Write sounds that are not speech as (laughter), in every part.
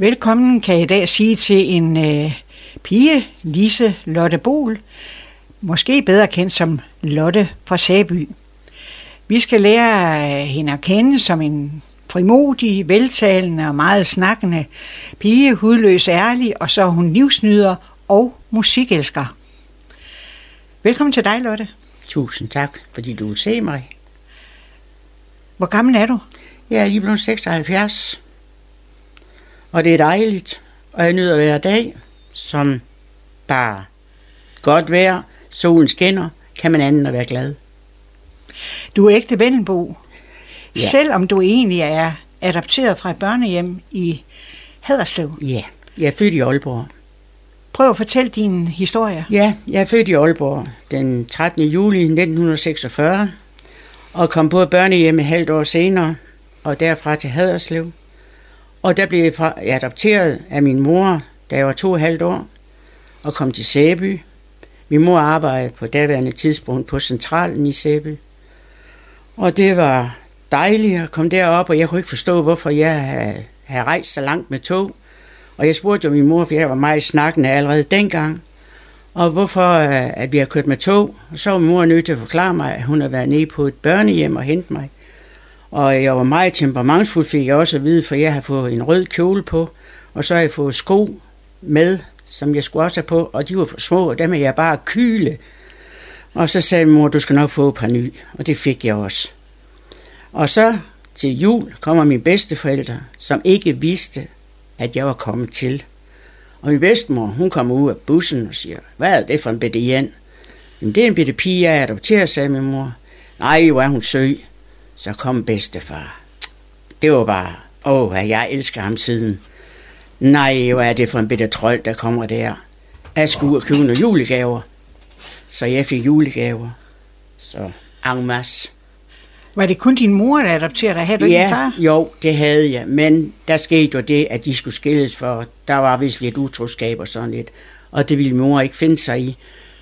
Velkommen kan jeg i dag sige til en øh, pige, Lise Lotte Bol, måske bedre kendt som Lotte fra Sæby. Vi skal lære hende at kende som en frimodig, veltalende og meget snakkende pige, hudløs ærlig, og så hun livsnyder og musikelsker. Velkommen til dig, Lotte. Tusind tak, fordi du vil se mig. Hvor gammel er du? Jeg er lige blevet 76. Og det er dejligt, og jeg nyder hver dag, som bare godt vejr, solen skinner, kan man anden at være glad. Du er ægte Vennelbo. Ja. Selvom du egentlig er adopteret fra et børnehjem i Haderslev. Ja, jeg er født i Aalborg. Prøv at fortælle din historie. Ja, jeg er født i Aalborg den 13. juli 1946 og kom på et børnehjem et halvt år senere, og derfra til Haderslev. Og der blev jeg adopteret af min mor, da jeg var to og et halvt år, og kom til Sæby. Min mor arbejdede på daværende tidspunkt på centralen i Sæby. Og det var dejligt at komme derop, og jeg kunne ikke forstå, hvorfor jeg havde, havde rejst så langt med tog. Og jeg spurgte jo min mor, for jeg var meget snakkende allerede dengang, og hvorfor øh, at vi har kørt med tog. Og så var min mor nødt til at forklare mig, at hun havde været nede på et børnehjem og hente mig. Og jeg var meget temperamentsfuld, fik jeg også at vide, for jeg har fået en rød kjole på, og så har jeg fået sko med, som jeg skulle også have på, og de var for små, og dem er jeg bare kyle. Og så sagde min mor, du skal nok få et par ny, og det fik jeg også. Og så til jul kommer mine bedsteforældre, som ikke vidste, at jeg var kommet til. Og min bedstemor, hun kommer ud af bussen og siger, hvad er det for en bitte Jan? Jamen, det er en bitte pige, jeg er adopteret, sagde min mor. Nej, hvor er hun søg. Så kom bedstefar. Det var bare, åh, jeg elsker ham siden. Nej, hvor er det for en bitte trold, der kommer der. Jeg skulle ud og købe nogle julegaver. Så jeg fik julegaver. Så en masse. Var det kun din mor, der adopterede dig? Havde du Ja, far? jo, det havde jeg. Men der skete jo det, at de skulle skilles, for der var vist lidt utroskab og sådan lidt. Og det ville mor ikke finde sig i.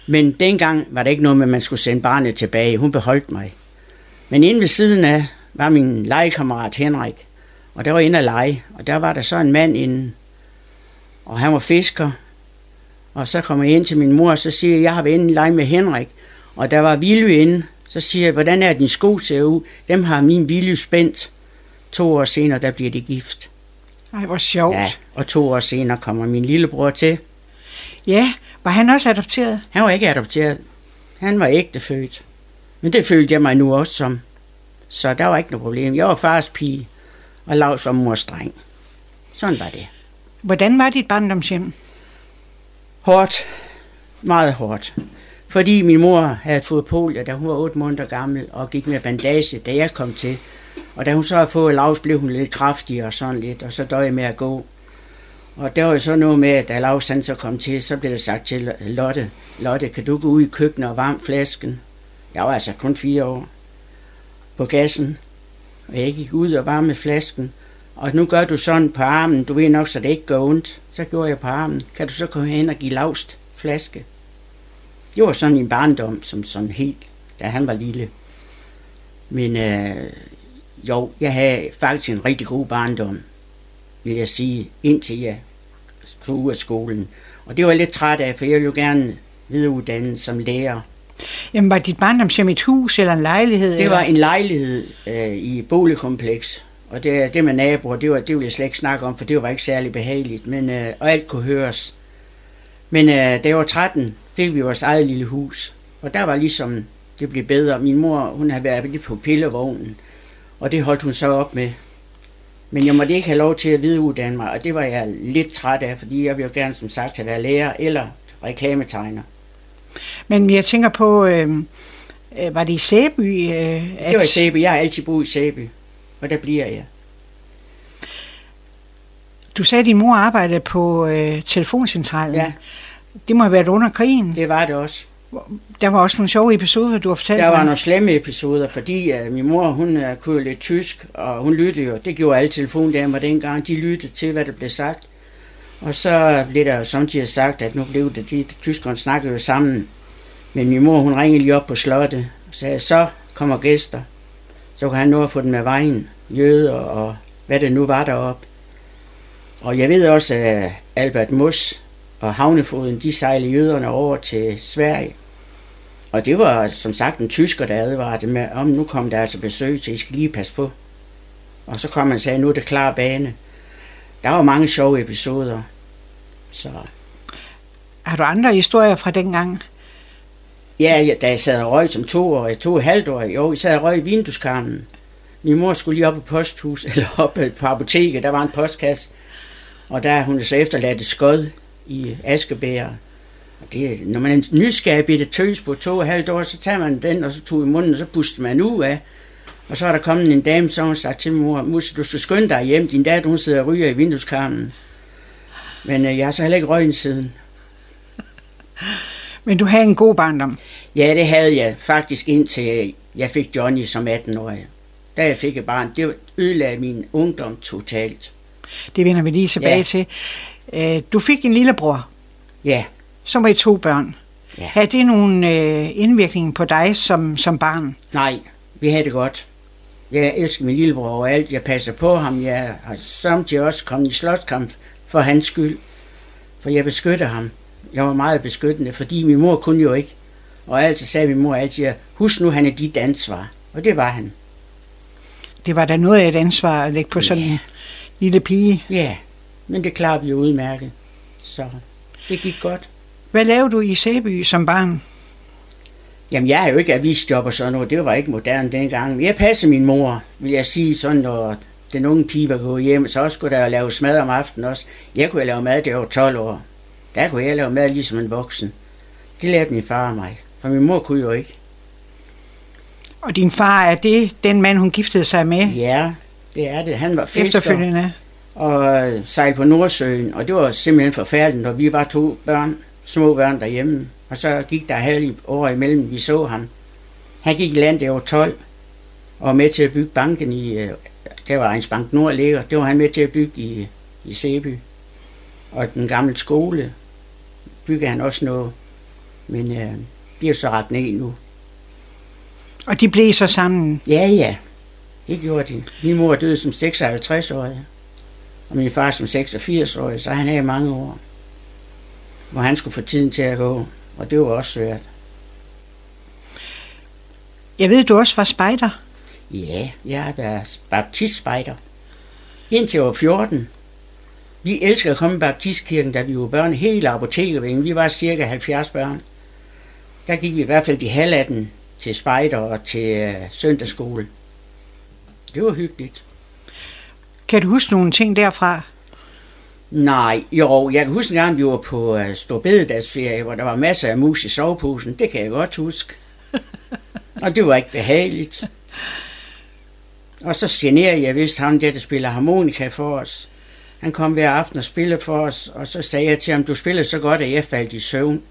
Men dengang var det ikke noget med, at man skulle sende barnet tilbage. Hun beholdt mig. Men inde ved siden af var min legekammerat Henrik. Og der var inde at lege. Og der var der så en mand inde. Og han var fisker. Og så kommer jeg ind til min mor, og så siger jeg, jeg har været inde i lege med Henrik. Og der var Villy inde. Så siger jeg, hvordan er din sko ser ud? Dem har min Villy spændt. To år senere, der bliver det gift. Ej, hvor sjovt. Ja, og to år senere kommer min lillebror til. ja, var han også adopteret? Han var ikke adopteret. Han var ægtefødt. Men det følte jeg mig nu også som. Så der var ikke noget problem. Jeg var fars pige, og Lars var mors dreng. Sådan var det. Hvordan var dit barndomshjem? Hårdt. Meget hårdt. Fordi min mor havde fået polio, da hun var 8 måneder gammel, og gik med bandage, da jeg kom til. Og da hun så havde fået Lars, blev hun lidt kraftig og sådan lidt, og så døde jeg med at gå. Og der var jo så noget med, at da Lars han så kom til, så blev det sagt til Lotte, Lotte, kan du gå ud i køkkenet og varme flasken? Jeg var altså kun fire år på gassen, og jeg gik ud og varme flasken. Og nu gør du sådan på armen, du ved nok, så det ikke gør ondt. Så gjorde jeg på armen. Kan du så komme hen og give lavst flaske? Det var sådan en barndom, som sådan helt, da han var lille. Men øh, jo, jeg havde faktisk en rigtig god barndom, vil jeg sige, indtil jeg skulle ud af skolen. Og det var jeg lidt træt af, for jeg ville jo gerne videreuddanne som lærer. Jamen, var dit barndomshjem et hus eller en lejlighed? Det eller? var en lejlighed øh, i et boligkompleks, og det, det med naboer, det, var, det ville jeg slet ikke snakke om, for det var ikke særlig behageligt, men, øh, og alt kunne høres. Men øh, da jeg var 13, fik vi vores eget lille hus, og der var ligesom, det blev bedre. Min mor, hun havde været lidt på pillevognen, og det holdt hun så op med. Men jeg måtte ikke have lov til at videreuddanne mig, og det var jeg lidt træt af, fordi jeg ville jo gerne som sagt have været lærer eller reklametegner. Men jeg tænker på, øh, øh, var det i Sæby? Øh, at- Det var i Sæby. Jeg har altid boet i Sæby, og der bliver jeg. Du sagde, at din mor arbejdede på øh, telefoncentralen. Ja. Det må have været under krigen. Det var det også. Der var også nogle sjove episoder, du har fortalt Der var mig. nogle slemme episoder, fordi uh, min mor, hun uh, kunne lidt tysk, og hun lyttede jo, det gjorde alle telefondamer dengang, de lyttede til, hvad der blev sagt. Og så blev der jo samtidig sagt, at nu blev det, fordi tyskerne snakkede jo sammen. Men min mor, hun ringede lige op på slottet og sagde, så kommer gæster. Så kan han nå at få dem med vejen, jøder og hvad det nu var deroppe. Og jeg ved også, at Albert Mus og Havnefoden, de sejlede jøderne over til Sverige. Og det var som sagt en tysker, der advarede med, om nu kom der altså besøg til, I skal lige passe på. Og så kom man og sagde, nu er det klar bane. Der var mange sjove episoder. Så Har du andre historier fra dengang? Ja, ja, da jeg sad og røg som to år, to og halvt år, jo, jeg sad og røg i vindueskarmen. Min mor skulle lige op på posthus, (laughs) eller op på apoteket, der var en postkasse. Og der hun så efterladt et skod i askebæger. Og det, når man er nysgerrig i det tøs på to og halvt år, så tager man den, og så tog i munden, og så puster man ud af. Og så er der kommet en dame, så hun sagt til min mor, Mus, du skal skynde dig hjem, din datter, hun sidder og ryger i vindueskarmen. Men øh, jeg har så heller ikke røget siden. (laughs) Men du havde en god barndom. Ja, det havde jeg faktisk indtil jeg fik Johnny som 18-årig. Da jeg fik et barn, det ødelagde min ungdom totalt. Det vender vi lige tilbage Ja. til. Øh, Du fik en lillebror, Ja, som var i to børn. Ja. Havde det nogen øh, indvirkning på dig som, som barn? nej, vi havde det godt. Jeg elsker min lillebror overalt. Jeg passer på ham. Jeg har samtidig også kommet i slåskamp for hans skyld. For jeg beskytter ham. Jeg var meget beskyttende, fordi min mor kunne jo ikke. Og altid sagde min mor altid, husk nu, han er dit ansvar. Og det var han. Det var da noget af et ansvar at lægge på sådan Ja. en lille pige. Ja, men det klarede vi jo udmærket. Så det gik godt. Hvad lavede du i Sæby som barn? Jamen, jeg er jo ikke avisjob og sådan noget. Det var ikke moderne dengang. Jeg passede min mor, vil jeg sige, sådan når den unge pige var gået hjem, så også skulle der lave mad om aftenen også. Jeg kunne lave mad, jeg var 12 år. Der kunne jeg lave mad ligesom en voksen. Det lærte min far og mig, for min mor kunne jo ikke. Og din far, er det den mand, hun giftede sig med Ja, det er det. Han var fisker efterfølgende? og sejlede på Nordsøen, og det var simpelthen forfærdeligt, når vi var to børn, små børn derhjemme. Og så gik der halv år imellem, vi så ham. Han gik i land, det var 12, og var med til at bygge banken i, øh, der var Ejens Bank Nord ligger, det var han med til at bygge i, i Sæby. Og den gamle skole bygger han også noget, men øh, bliver så ret ned nu. Og de blev så sammen. Ja, ja, det gjorde de. Min mor døde som 56-årig, og min far som 86-årig, så han havde mange år, hvor han skulle få tiden til at gå, og det var også svært. Jeg ved, du også var spejder. Ja, jeg har været baptistspejder. Indtil jeg var 14. Vi elskede at komme i baptistkirken, da vi var børn. Hele apotekervingen, vi var cirka 70 børn. Der gik vi i hvert fald de halv af den til spejder og til øh, søndagsskole. Det var hyggeligt. Kan du huske nogle ting derfra? Nej, jo, jeg kan huske en gang, vi var på uh, Storbededagsferie, hvor der var masser af mus i soveposen. Det kan jeg godt huske. (laughs) og det var ikke behageligt. Og så generede jeg vist ham der, der spiller harmonika for os. Han kom hver aften og spillede for os, og så sagde jeg til ham, du spiller så godt, at jeg faldt i søvn.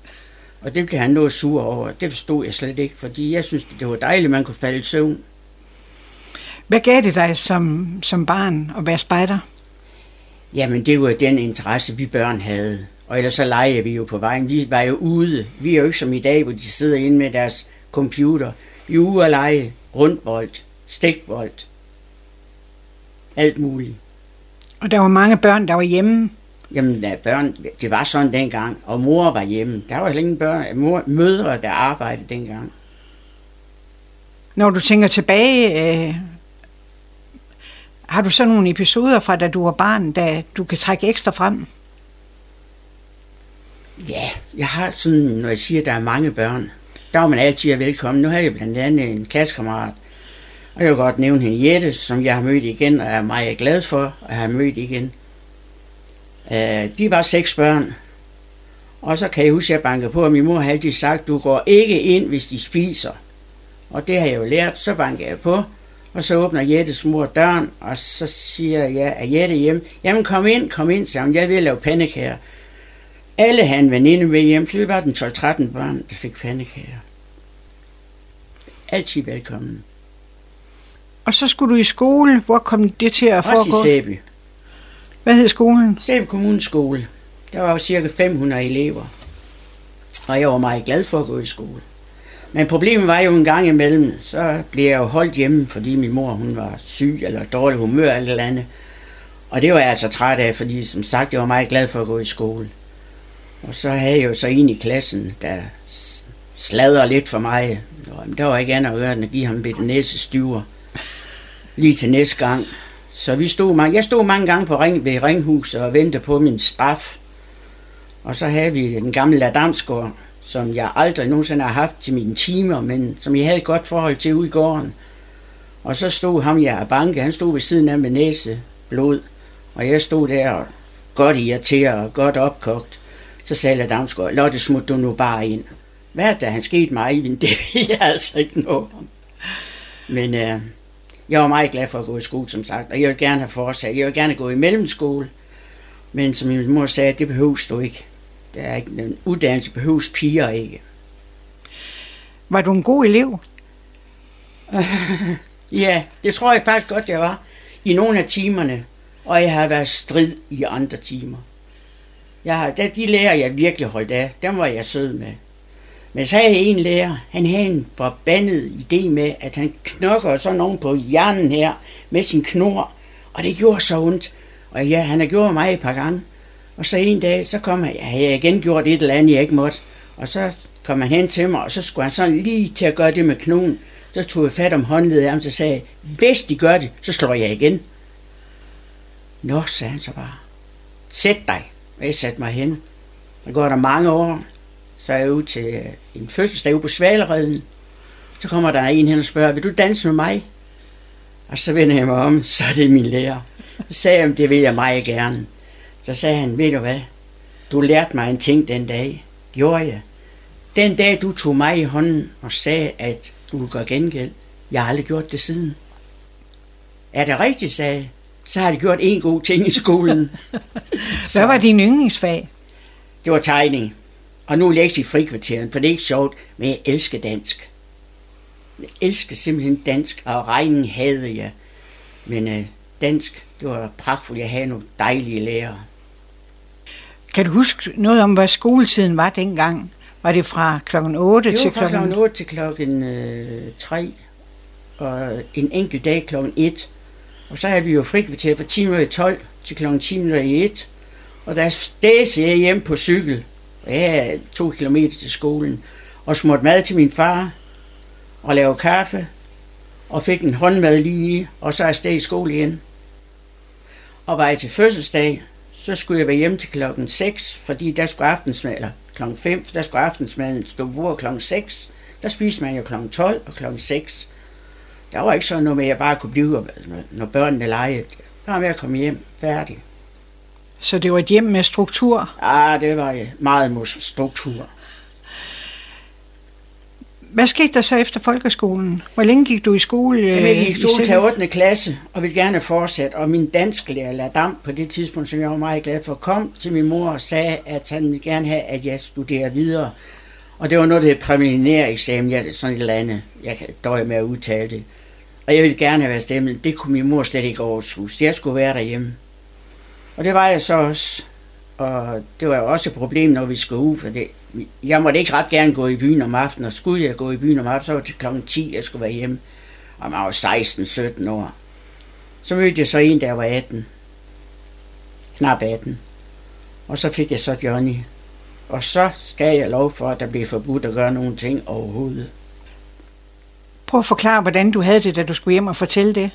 Og det blev han noget sur over. Det forstod jeg slet ikke, fordi jeg synes, det var dejligt, at man kunne falde i søvn. Hvad gav det dig som, som barn at være spejder? Jamen, det var den interesse, vi børn havde. Og ellers så legede vi jo på vejen. Vi var jo ude. Vi er jo ikke som i dag, hvor de sidder inde med deres computer. Vi er ude og lege rundbold, stikbold, alt muligt. Og der var mange børn, der var hjemme. Jamen, da børn, det var sådan dengang, og mor var hjemme. Der var heller ingen børn, mor, mødre, der arbejdede dengang. Når du tænker tilbage, øh, har du så nogle episoder fra, da du var barn, da du kan trække ekstra frem? Ja, jeg har sådan, når jeg siger, at der er mange børn, der var man altid velkommen. Nu har jeg blandt andet en klassekammerat, og jeg vil godt nævne hende Jette, som jeg har mødt igen, og er meget glad for at have mødt igen. Uh, de var seks børn, og så kan jeg huske, at jeg bankede på, og min mor har altid sagt, du går ikke ind, hvis de spiser. Og det har jeg jo lært, så bankede jeg på, og så åbner Jettes mor døren, og så siger jeg, er Jette hjemme? Jamen kom ind, kom ind, sagde hun, jeg vil lave pandekager. Alle havde en veninde med hjem, så vi var den 12-13 børn, der fik pandekager. Altid velkommen. Og så skulle du i skole. Hvor kom det til at Også foregå? i Sæby. Hvad hed skolen? Sæby Kommuneskole. Der var jo cirka 500 elever. Og jeg var meget glad for at gå i skole. Men problemet var jo en gang imellem, så blev jeg jo holdt hjemme, fordi min mor hun var syg eller dårlig humør eller et eller andet. Og det var jeg altså træt af, fordi som sagt, jeg var meget glad for at gå i skole. Og så havde jeg jo så en i klassen, der sladrer lidt for mig. Der var ikke andet at gøre, end at give ham et næse styver. Lige til næste gang. Så vi stod mange, jeg stod mange gange på ring, ved ringhuset og ventede på min straf. Og så havde vi den gamle Ladamsgård, som jeg aldrig nogensinde har haft til mine timer, men som jeg havde et godt forhold til ude i gården. Og så stod ham, jeg banke, han stod ved siden af med næse, blod. Og jeg stod der og godt irriteret og godt opkogt. Så sagde Ladamsgaard, Lotte, smut du nu bare ind. Hvad er der, han skete mig, men (laughs) Det ved jeg altså ikke noget om. Men øh, jeg var meget glad for at gå i skole, som sagt, og jeg vil gerne have fortsat. Jeg vil gerne gå i mellemskole, men som min mor sagde, det behøves du ikke. Der er ikke en uddannelse, behøves piger ikke. Var du en god elev? (laughs) ja, det tror jeg faktisk godt, jeg var i nogle af timerne, og jeg har været strid i andre timer. Jeg har, de lærer, jeg virkelig holdt af, dem var jeg sød med. Men så havde jeg en lærer, han havde en forbandet idé med, at han knokker sådan nogen på hjernen her med sin knor, og det gjorde så ondt. Og ja, han har gjort mig et par gange. Og så en dag, så kom han, ja, jeg igen gjort et eller andet, jeg ikke måtte. Og så kom han hen til mig, og så skulle han sådan lige til at gøre det med knogen. Så tog jeg fat om håndledet af ham, så sagde hvis de gør det, så slår jeg igen. Nå, sagde han så bare. Sæt dig. Og jeg satte mig hen. Der går der mange år, så er jeg ude til øh, en fødselsdag ude på Svalereden. Så kommer der en hen og spørger, vil du danse med mig? Og så vender jeg mig om, så er det min lærer. Så sagde jeg, det vil jeg meget gerne. Så sagde han, ved du hvad, du lærte mig en ting den dag. Gjorde jeg. Den dag, du tog mig i hånden og sagde, at du vil gøre gengæld, jeg har aldrig gjort det siden. Er det rigtigt, sagde jeg. Så har jeg gjort en god ting i skolen. (laughs) Hvad var din yndlingsfag? Det var tegning. Og nu læser jeg i frikvarteren, for det er ikke sjovt, men jeg elsker dansk. Jeg elsker simpelthen dansk, og regning havde jeg. Men øh, dansk, det var pragtfuldt. Jeg havde nogle dejlige lærere. Kan du huske noget om, hvad skoletiden var dengang? Var det fra klokken 8 til klokken... Det var fra klokken 8 til klokken øh, 3, og en enkelt dag klokken 1. Og så havde vi jo frikvarter fra 10 i 12 til klokken 10 i 1. Og der stæste jeg hjem på cykel ja, to kilometer til skolen, og smurte mad til min far, og lavede kaffe, og fik en håndmad lige og så er jeg afsted i skole igen. Og var jeg til fødselsdag, så skulle jeg være hjemme til klokken 6, fordi der skulle aftensmad, eller klokken 5, der skulle aftensmaden stå på klokken 6. Der spiste man jo klokken 12 og klokken 6. Der var ikke sådan noget med, at jeg bare kunne blive, når børnene legede. Var med at komme hjem, færdig. Så det var et hjem med struktur? Ja, det var meget struktur. Hvad skete der så efter folkeskolen? Hvor længe gik du i skole? Jamen, jeg gik i skole til 8. klasse og ville gerne fortsætte. Og min dansk lærer, Ladam, på det tidspunkt, som jeg var meget glad for, kom til min mor og sagde, at han ville gerne have, at jeg studerer videre. Og det var noget, der hed præliminær eksamen, jeg, sådan et eller andet. Jeg døje med at udtale det. Og jeg ville gerne have været stemmet. Det kunne min mor slet ikke overskue. Jeg skulle være derhjemme. Og det var jeg så også. Og det var jo også et problem, når vi skulle ud, for det, jeg måtte ikke ret gerne gå i byen om aftenen, og skulle jeg gå i byen om aftenen, så var det kl. 10, jeg skulle være hjemme. Og man var 16-17 år. Så mødte jeg så en, der var 18. Knap 18. Og så fik jeg så Johnny. Og så skal jeg lov for, at der blev forbudt at gøre nogen ting overhovedet. Prøv at forklare, hvordan du havde det, da du skulle hjem og fortælle det.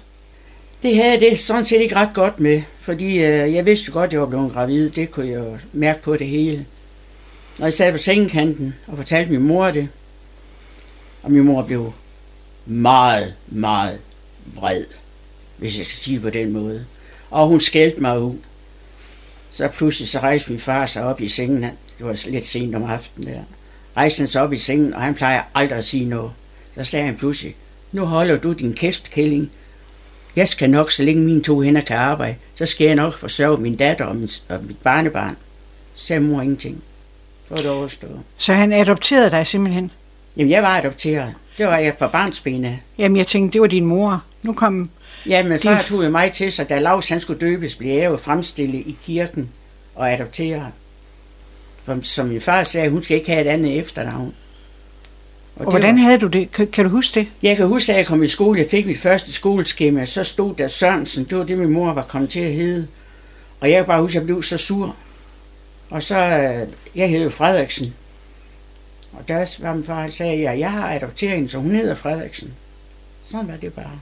Det havde det sådan set ikke ret godt med, fordi øh, jeg vidste godt, at jeg var blevet gravid. Det kunne jeg jo mærke på det hele. Og jeg sad på sengekanten og fortalte min mor det. Og min mor blev meget, meget vred, hvis jeg skal sige det på den måde. Og hun skældte mig ud. Så pludselig så rejste min far sig op i sengen. Det var lidt sent om aftenen der. Rejste han sig op i sengen, og han plejer aldrig at sige noget. Så sagde han pludselig, nu holder du din kæft, Kælling, jeg skal nok, så længe mine to hænder kan arbejde, så skal jeg nok forsørge min datter og, min, og mit barnebarn. Så sagde mor ingenting. For det overstået. Så han adopterede dig simpelthen? Jamen, jeg var adopteret. Det var jeg fra barnsbenet. Jamen, jeg tænkte, det var din mor. Nu kom... Ja, men far tog jo mig til sig, da Lars han skulle døbes, blev jeg jo fremstillet i kirken og adopteret. For, som min far sagde, hun skal ikke have et andet efternavn. Og, og hvordan var... havde du det? Kan, kan du huske det? Jeg kan huske, at jeg kom i skole. Jeg fik mit første skoleskema. Så stod der Sørensen. Det var det, min mor var kommet til at hedde. Og jeg kan bare huske, at jeg blev så sur. Og så, øh, jeg hed Frederiksen. Og der var min far, sagde jeg, jeg har adopteret hende, så hun hedder Frederiksen. Sådan var det bare.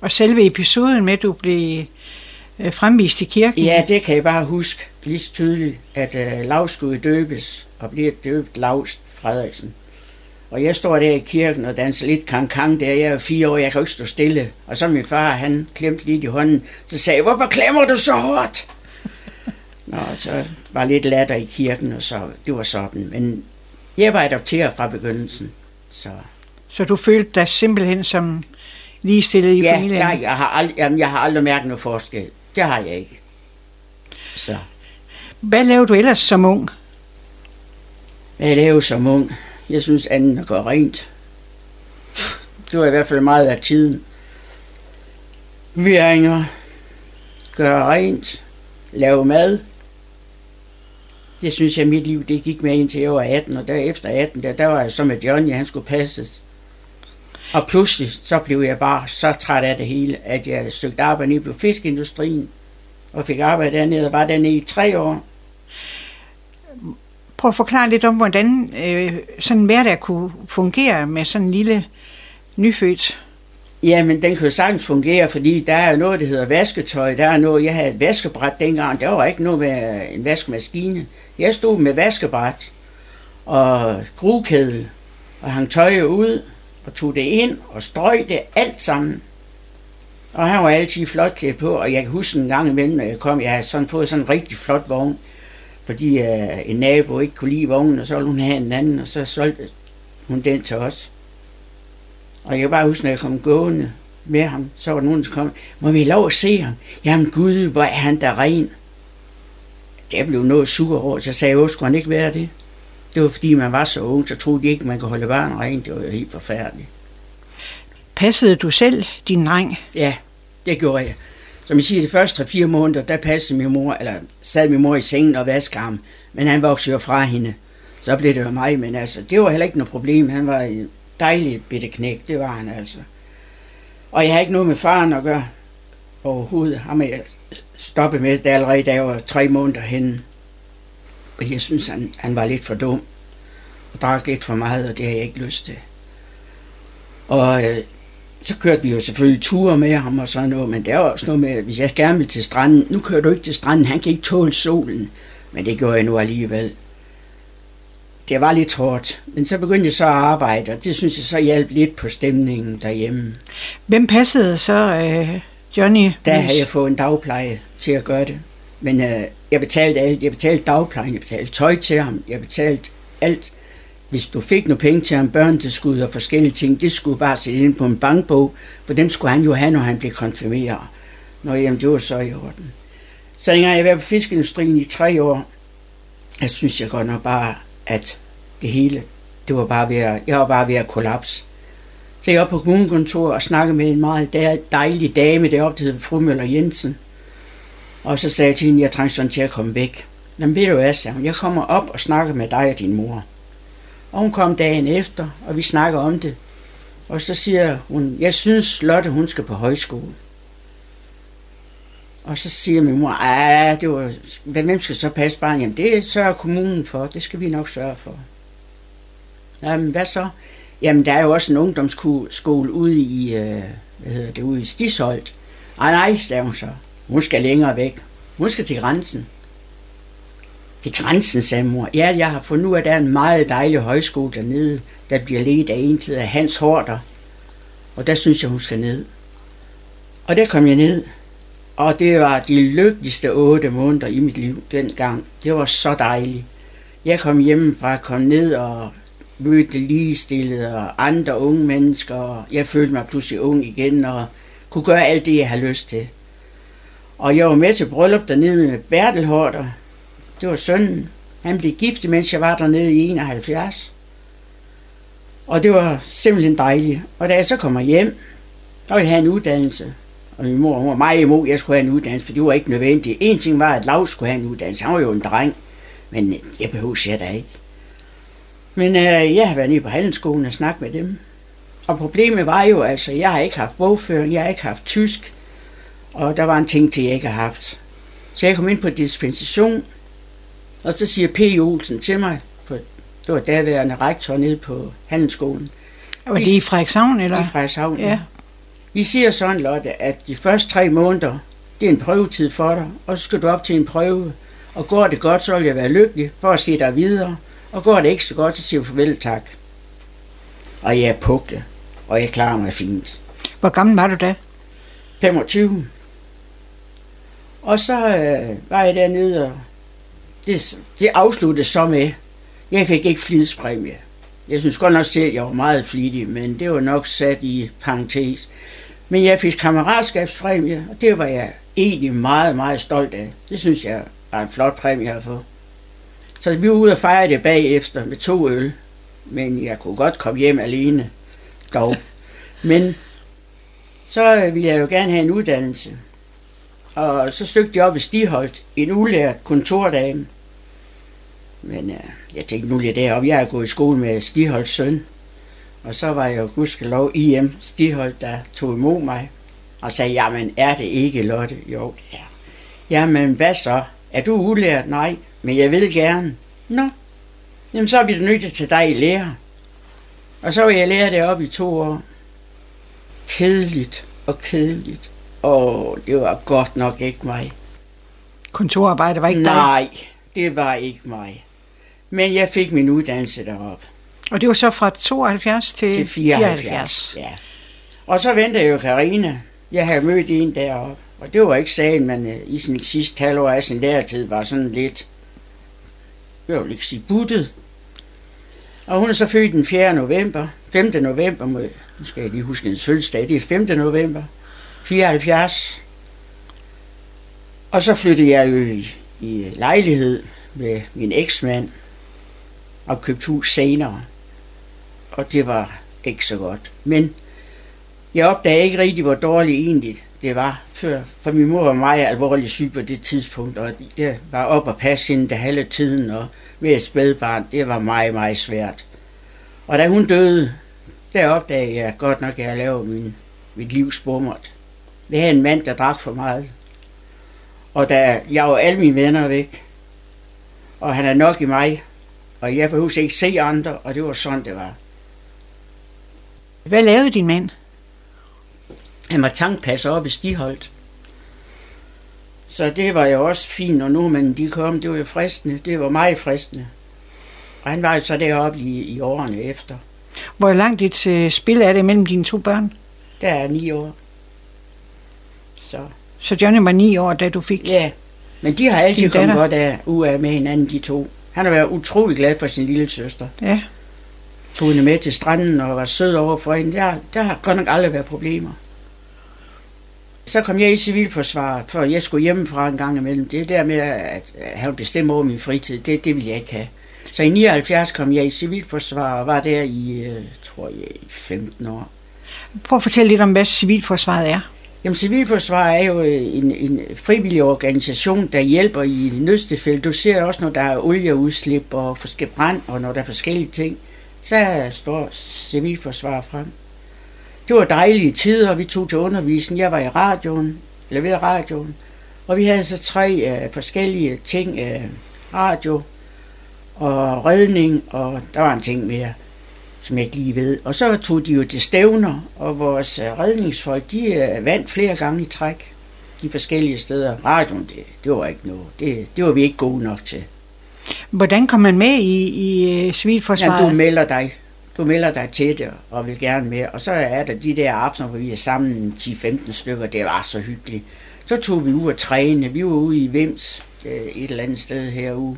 Og selve episoden med, at du blev øh, fremvist i kirken? Ja, det kan jeg bare huske lige så tydeligt, at øh, Lav skulle døbes, og bliver døbt Lavs Frederiksen. Og jeg står der i kirken og danser lidt kankang der. Jeg er fire år, jeg kan ikke stå stille. Og så min far, han klemte lidt i hånden. Så sagde jeg, hvorfor klemmer du så hårdt? Nå, så var lidt latter i kirken, og så, det var sådan. Men jeg var adopteret fra begyndelsen. Så, Så du følte dig simpelthen som ligestillet i ja, familien? jeg, jeg, har aldrig, jamen, jeg har aldrig mærket noget forskel. Det har jeg ikke. Så Hvad lavede du ellers som ung? hvad jeg lavede som ung? Jeg synes anden gøre rent. Det var i hvert fald meget af tiden. Vyringer, gøre rent, lave mad. Det synes jeg, mit liv det gik med indtil jeg var 18, og derefter 18, der, der var jeg så med Johnny, han skulle passes. Og pludselig så blev jeg bare så træt af det hele, at jeg søgte arbejde nede på fiskeindustrien, og fik arbejde dernede, og var dernede i tre år. Prøv at forklare lidt om, hvordan øh, sådan en hverdag kunne fungere med sådan en lille nyfødt. Jamen, den jo sagtens fungere, fordi der er noget, der hedder vasketøj. Der er noget, jeg havde et vaskebræt dengang. Der var ikke noget med en vaskemaskine. Jeg stod med vaskebræt og grukæde og hang tøjet ud og tog det ind og strøg det alt sammen. Og han var altid flot klædt på, og jeg kan huske en gang imellem, når jeg kom, jeg havde sådan fået sådan en rigtig flot vogn, fordi øh, en nabo ikke kunne lide vognen, og så ville hun have en anden, og så solgte hun den til os. Og jeg kan bare huske, når jeg kom gående med ham, så var der nogen, der kom, må vi lov at se ham? Jamen Gud, hvor er han der ren. Det blev noget sur over, så sagde jeg, skulle han ikke være det? Det var fordi, man var så ung, så troede de ikke, man kunne holde barn rent. Det var jo helt forfærdeligt. Passede du selv din dreng? Ja, det gjorde jeg. Som jeg siger, de første 3-4 måneder, der passede min mor, eller sad min mor i sengen og vaskede ham. Men han voksede jo fra hende. Så blev det jo mig, men altså, det var heller ikke noget problem. Han var en dejlig bitte knæk, det var han altså. Og jeg har ikke noget med faren at gøre overhovedet. Ham er jeg stoppet med, det allerede, da jeg var tre måneder henne. Og jeg synes, han, han var lidt for dum. Og drak lidt for meget, og det har jeg ikke lyst til. Og øh, så kørte vi jo selvfølgelig ture med ham og sådan noget, men der var også noget med, hvis jeg gerne vil til stranden, nu kører du ikke til stranden, han kan ikke tåle solen. Men det gjorde jeg nu alligevel. Det var lidt hårdt, men så begyndte jeg så at arbejde, og det synes jeg så hjalp lidt på stemningen derhjemme. Hvem passede så øh, Johnny? Der havde jeg fået en dagpleje til at gøre det. Men øh, jeg betalte alt. Jeg betalte dagplejen, jeg betalte tøj til ham, jeg betalte alt. Hvis du fik nogle penge til ham, børnetilskud og forskellige ting, det skulle bare sætte ind på en bankbog, for dem skulle han jo have, når han blev konfirmeret. Nå, jamen, det var så i orden. Så dengang jeg var på fiskeindustrien i tre år, jeg synes jeg godt nok bare, at det hele, det var bare ved at, jeg var bare ved at kollapse. Så jeg var på kommunekontoret og snakkede med en meget dejlig dame deroppe, der hedder fru Møller Jensen. Og så sagde jeg til hende, jeg trængte sådan til at komme væk. Jamen ved du hvad, sagde hun, jeg kommer op og snakker med dig og din mor. Og hun kom dagen efter, og vi snakker om det. Og så siger hun, jeg synes Lotte, hun skal på højskole. Og så siger min mor, ah, det var, hvem skal så passe barnet? Jamen det sørger kommunen for, det skal vi nok sørge for. Jamen hvad så? Jamen der er jo også en ungdomsskole ude i, øh, hvad hedder det, ude i Stisholdt. Ej nej, sagde hun så. Hun skal længere væk. Hun skal til grænsen. Til grænsen, sagde mor. Ja, jeg har fundet ud af, at der er en meget dejlig højskole dernede, der bliver ledt af en tid af Hans Horter. Og der synes jeg, hun skal ned. Og der kom jeg ned. Og det var de lykkeligste otte måneder i mit liv dengang. Det var så dejligt. Jeg kom hjemmefra, kom ned og mødte ligestillede og andre unge mennesker. Og jeg følte mig pludselig ung igen og kunne gøre alt det, jeg havde lyst til. Og jeg var med til bryllup dernede med Bertel Horter. Det var sønnen. Han blev gift, mens jeg var dernede i 71. Og det var simpelthen dejligt. Og da jeg så kommer hjem, og jeg havde en uddannelse, og min mor hun var meget imod, at jeg skulle have en uddannelse, for det var ikke nødvendigt. En ting var, at Lav skulle have en uddannelse. Han var jo en dreng, men jeg behøvede jeg da ikke. Men øh, jeg har været nede på handelsskolen og snakket med dem. Og problemet var jo, altså, jeg har ikke haft bogføring, jeg har ikke haft tysk, og der var en ting til, jeg ikke har haft. Så jeg kom ind på dispensation, og så siger P. Olsen til mig, på, det var daværende rektor nede på handelsskolen, Og det er i Frederikshavn, eller? i Frederikshavn. Ja. Vi siger sådan, Lotte, at de første tre måneder, det er en prøvetid for dig, og så skal du op til en prøve. Og går det godt, så vil jeg være lykkelig for at se dig videre. Og går det ikke så godt, så siger jeg farvel tak. Og jeg er pukle, og jeg klarer mig fint. Hvor gammel var du da? 25. Og så øh, var jeg dernede, og det, det afsluttede så med, jeg fik ikke flidspræmie. Jeg synes godt nok selv, at jeg var meget flittig, men det var nok sat i parentes. Men jeg fik kammeratskabspræmie, og det var jeg egentlig meget, meget stolt af. Det synes jeg var en flot præmie at få. Så vi var ude og fejre det bagefter med to øl. Men jeg kunne godt komme hjem alene, dog. Men så ville jeg jo gerne have en uddannelse. Og så søgte jeg op i Stiholdt, en ulært kontordame. Men øh, jeg tænkte, nu lige deroppe. Jeg er gået i skole med Stiholds søn. Og så var jeg jo gudskelov IM Stiholdt, der tog imod mig. Og sagde, jamen er det ikke, Lotte? Jo, det er. Jamen hvad så? Er du ulært? Nej, men jeg vil gerne. Nå, jamen så er vi nødt til dig i lære. Og så var jeg lærer deroppe i to år. Kedeligt og kedeligt. Og det var godt nok ikke mig. Kontorarbejde var ikke dig? Nej, det var ikke mig. Men jeg fik min uddannelse deroppe Og det var så fra 72 til, til 74. Ja. Og så ventede jeg jo Karina. Jeg havde mødt en deroppe. Og det var ikke sagen, men øh, i sin sidste halvår af sin læretid var sådan lidt, jeg vil ikke sige buttet. Og hun er så født den 4. november, 5. november, må, nu skal jeg lige huske hendes fødselsdag, det er 5. november, 74. Og så flyttede jeg jo i, i lejlighed med min eksmand og købte hus senere. Og det var ikke så godt. Men jeg opdagede ikke rigtig, hvor dårligt egentlig det var før. For min mor var meget alvorlig syg på det tidspunkt, og jeg var op og passe hende det halve tiden, og med et spædbarn, det var meget, meget svært. Og da hun døde, der opdagede jeg godt nok, at jeg lavede min, mit liv spummert. Vi havde en mand, der drak for meget. Og da jeg var alle mine venner væk, og han er nok i mig, og jeg behøvede ikke se andre, og det var sådan, det var. Hvad lavede din mand? Han var tankpasser op i Stiholdt. Så det var jo også fint, når nordmændene de kom. Det var jo fristende. Det var meget fristende. Og han var jo så deroppe i, i årene efter. Hvor langt et øh, spil er det mellem dine to børn? Der er ni år. Så Så Johnny var ni år, da du fik... ja, men de har altid kommet godt af, ud af med hinanden, de to. Han har været utrolig glad for sin lille søster. Ja. Tog hende med til stranden og var sød over for hende. Der, der har godt nok aldrig været problemer. Så kom jeg i civilforsvar, for jeg skulle hjemmefra en gang imellem. Det der med at have bestemme over min fritid, det, det ville jeg ikke have. Så i 79 kom jeg i civilforsvar og var der i, øh, tror jeg, i 15 år. Prøv at fortælle lidt om, hvad civilforsvaret er. Jamen, Civilforsvar er jo øh, en, en frivillig organisation, der hjælper i nødstilfælde. Du ser også, når der er olieudslip og forskellige brand, og når der er forskellige ting, så står Civilforsvar frem. Det var dejlige tider, vi tog til undervisning. Jeg var i radioen, eller ved radioen, og vi havde så tre øh, forskellige ting, øh, radio og redning, og der var en ting mere som jeg ikke lige ved. Og så tog de jo til stævner, og vores øh, redningsfolk, de øh, vandt flere gange i træk de forskellige steder. Radioen, det, det var ikke noget. Det, det var vi ikke gode nok til. Hvordan kom man med i, i øh, civilforsvaret? Jamen, du melder dig. Du melder dig til det, og vil gerne med. Og så er der de der aftener, hvor vi er sammen 10-15 stykker. Det var så hyggeligt. Så tog vi ud og træne. Vi var ude i Vims, øh, et eller andet sted herude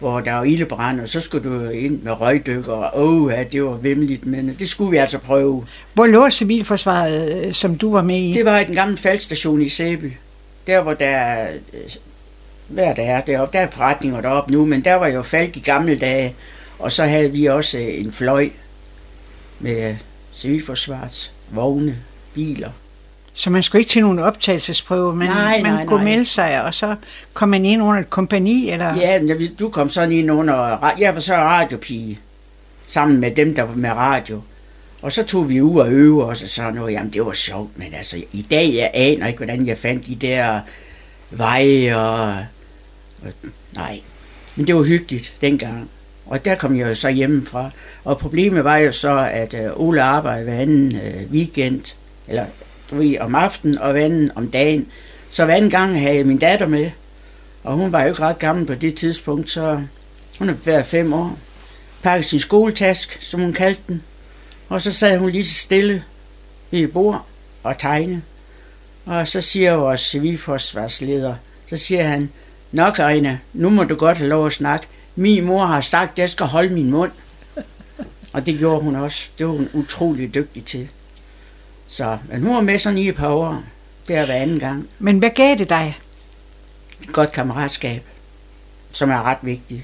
hvor der var ildebrand, og så skulle du ind med røgdykker, og åh, ja, det var vemmeligt, men det skulle vi altså prøve. Hvor lå civilforsvaret, øh, som du var med i? Det var i den gamle faldstation i Sæby. Der, hvor der er, øh, hvad der er deroppe, der er forretninger deroppe nu, men der var jo falk i gamle dage, og så havde vi også øh, en fløj med civilforsvarets vogne, biler. Så man skulle ikke til nogen optagelsesprøve, men Nej, man nej, kunne nej. melde sig, og så kom man ind under et kompani, eller? Ja, du kom sådan ind under, jeg var så radiopige, sammen med dem, der var med radio. Og så tog vi ud og øve os og sådan noget. Jamen, det var sjovt, men altså, i dag, jeg aner ikke, hvordan jeg fandt de der veje og, og... Nej, men det var hyggeligt dengang. Og der kom jeg jo så hjemmefra. Og problemet var jo så, at øh, Ole arbejdede hver anden øh, weekend, eller om aftenen og hver anden om dagen. Så hver anden gang havde jeg min datter med, og hun var jo ikke ret gammel på det tidspunkt, så hun er været fem år. Pakkede sin skoletask, som hun kaldte den, og så sad hun lige så stille ved et bord og tegnede. Og så siger vores civilforsvarsleder, så siger han, Nok, Arina, nu må du godt have lov at snakke. Min mor har sagt, at jeg skal holde min mund. Og det gjorde hun også. Det var hun utrolig dygtig til. Så, men hun var med sådan i et par år. Det er hver anden gang. Men hvad gav det dig? Godt kammeratskab, som er ret vigtigt.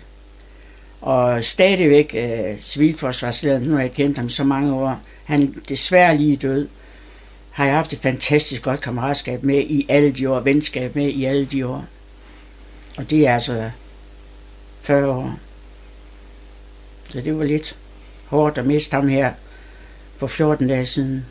Og stadigvæk øh, civilforsvarslederen, nu har jeg kendt ham så mange år, han desværre lige død, har jeg haft et fantastisk godt kammeratskab med i alle de år, venskab med i alle de år. Og det er altså 40 år. Så det var lidt hårdt at miste ham her for 14 dage siden.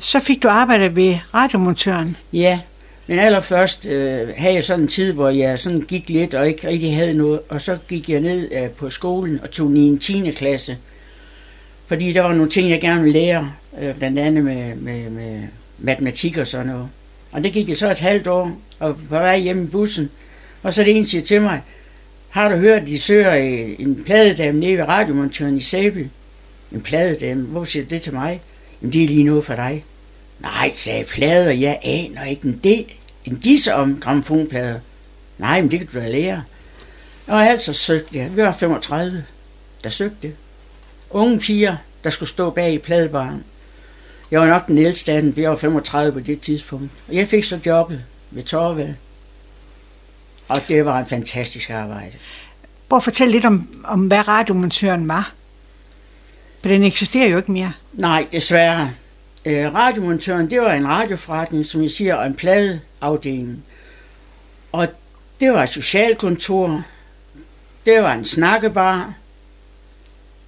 Så fik du arbejdet ved radiomontøren. Ja, men allerførst øh, havde jeg sådan en tid, hvor jeg sådan gik lidt og ikke rigtig havde noget. Og så gik jeg ned øh, på skolen og tog i en 10. klasse. Fordi der var nogle ting, jeg gerne ville lære. Øh, blandt andet med, med, med matematik og sådan noget. Og det gik jeg så et halvt år, og på vej hjem i bussen. Og så er det en siger til mig, har du hørt, de søger øh, en pladedame nede ved radiomontøren i Sæby? En pladedame? Hvor siger det til mig? Jamen, det er lige noget for dig. Nej, sagde plader, jeg aner ikke en, del. en disse om gramofonplader. Nej, men det kan du da lære. Og altså søgte jeg. Vi var 35, der søgte. Unge piger, der skulle stå bag i pladebaren. Jeg var nok den ældste af den, vi var 35 på det tidspunkt. Og jeg fik så jobbet ved Torvald. Og det var en fantastisk arbejde. Prøv at fortælle lidt om, om hvad radiomontøren var. For den eksisterer jo ikke mere. Nej, desværre. Øh, radiomontøren, det var en radioforretning, som jeg siger, og en pladeafdeling. Og det var et socialkontor. Det var en snakkebar.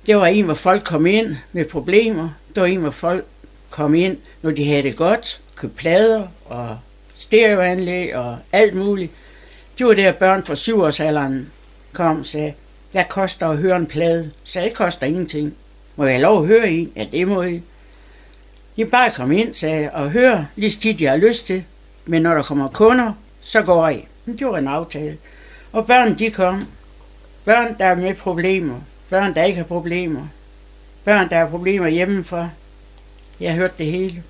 Det var en, hvor folk kom ind med problemer. Det var en, hvor folk kom ind, når de havde det godt, købte plader og stereoanlæg og alt muligt. Det var der børn fra syvårsalderen kom og sagde, hvad koster at høre en plade? Så det koster ingenting. Må jeg have lov at høre en? Ja, det må I. I bare kom ind, sagde og hør lige tit, jeg har lyst til. Men når der kommer kunder, så går I. Det var en aftale. Og børn, de kom. Børn, der er med problemer. Børn, der ikke har problemer. Børn, der har problemer hjemmefra. Jeg har hørt det hele.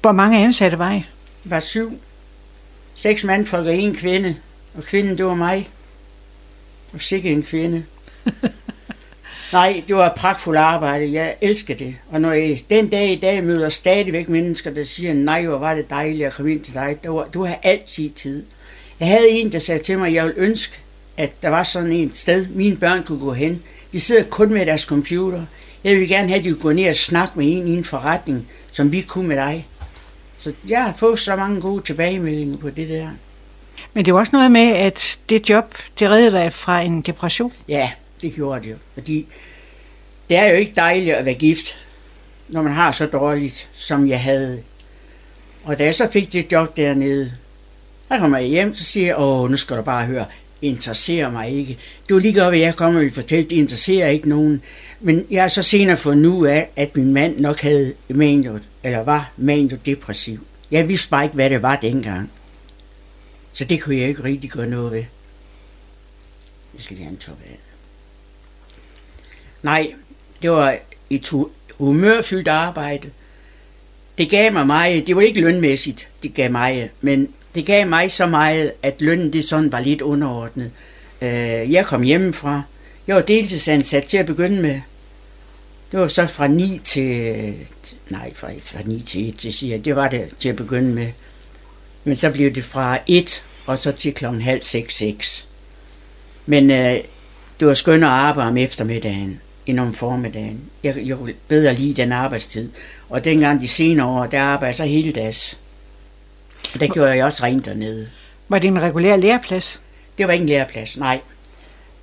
Hvor mange ansatte var I? var syv. Seks mandfolk og en kvinde. Og kvinden, det var mig. Og sikke en kvinde. (laughs) Nej, det var et pragtfuldt arbejde. Jeg elsker det. Og når jeg den dag i dag møder stadigvæk mennesker, der siger, nej, hvor var det dejligt at komme ind til dig. Du, du har altid tid. Jeg havde en, der sagde til mig, at jeg ville ønske, at der var sådan et sted, mine børn kunne gå hen. De sidder kun med deres computer. Jeg vil gerne have, at de kunne gå ned og snakke med en i en forretning, som vi kunne med dig. Så jeg har fået så mange gode tilbagemeldinger på det der. Men det var også noget med, at det job, det reddede dig fra en depression. Ja, det gjorde det jo. Fordi det er jo ikke dejligt at være gift, når man har så dårligt, som jeg havde. Og da jeg så fik det job dernede, der kommer jeg hjem, så siger jeg, åh, nu skal du bare høre, interesserer mig ikke. Det var lige godt, at jeg kommer og fortælle, det interesserer ikke nogen. Men jeg har så senere fundet nu af, at min mand nok havde maniot, eller var manio-depressiv. Jeg vidste bare ikke, hvad det var dengang. Så det kunne jeg ikke rigtig gøre noget ved. Jeg skal lige have en top af. Nej, det var et humørfyldt arbejde. Det gav mig meget, det var ikke lønmæssigt, det gav mig, men det gav mig så meget, at lønnen det sådan var lidt underordnet. Øh, jeg kom hjemmefra. Jeg var deltidsansat til at begynde med. Det var så fra 9 til... Nej, fra, fra 9 til 1, det siger Det var det til at begynde med. Men så blev det fra 1 og så til klokken halv 6, 6. Men øh, det var skønt at arbejde om eftermiddagen end om formiddagen. Jeg, jeg kunne bedre lide den arbejdstid. Og dengang de senere år, der arbejdede jeg så hele dags. Og der gjorde jeg også rent dernede. Var det en regulær læreplads? Det var ikke en læreplads, nej.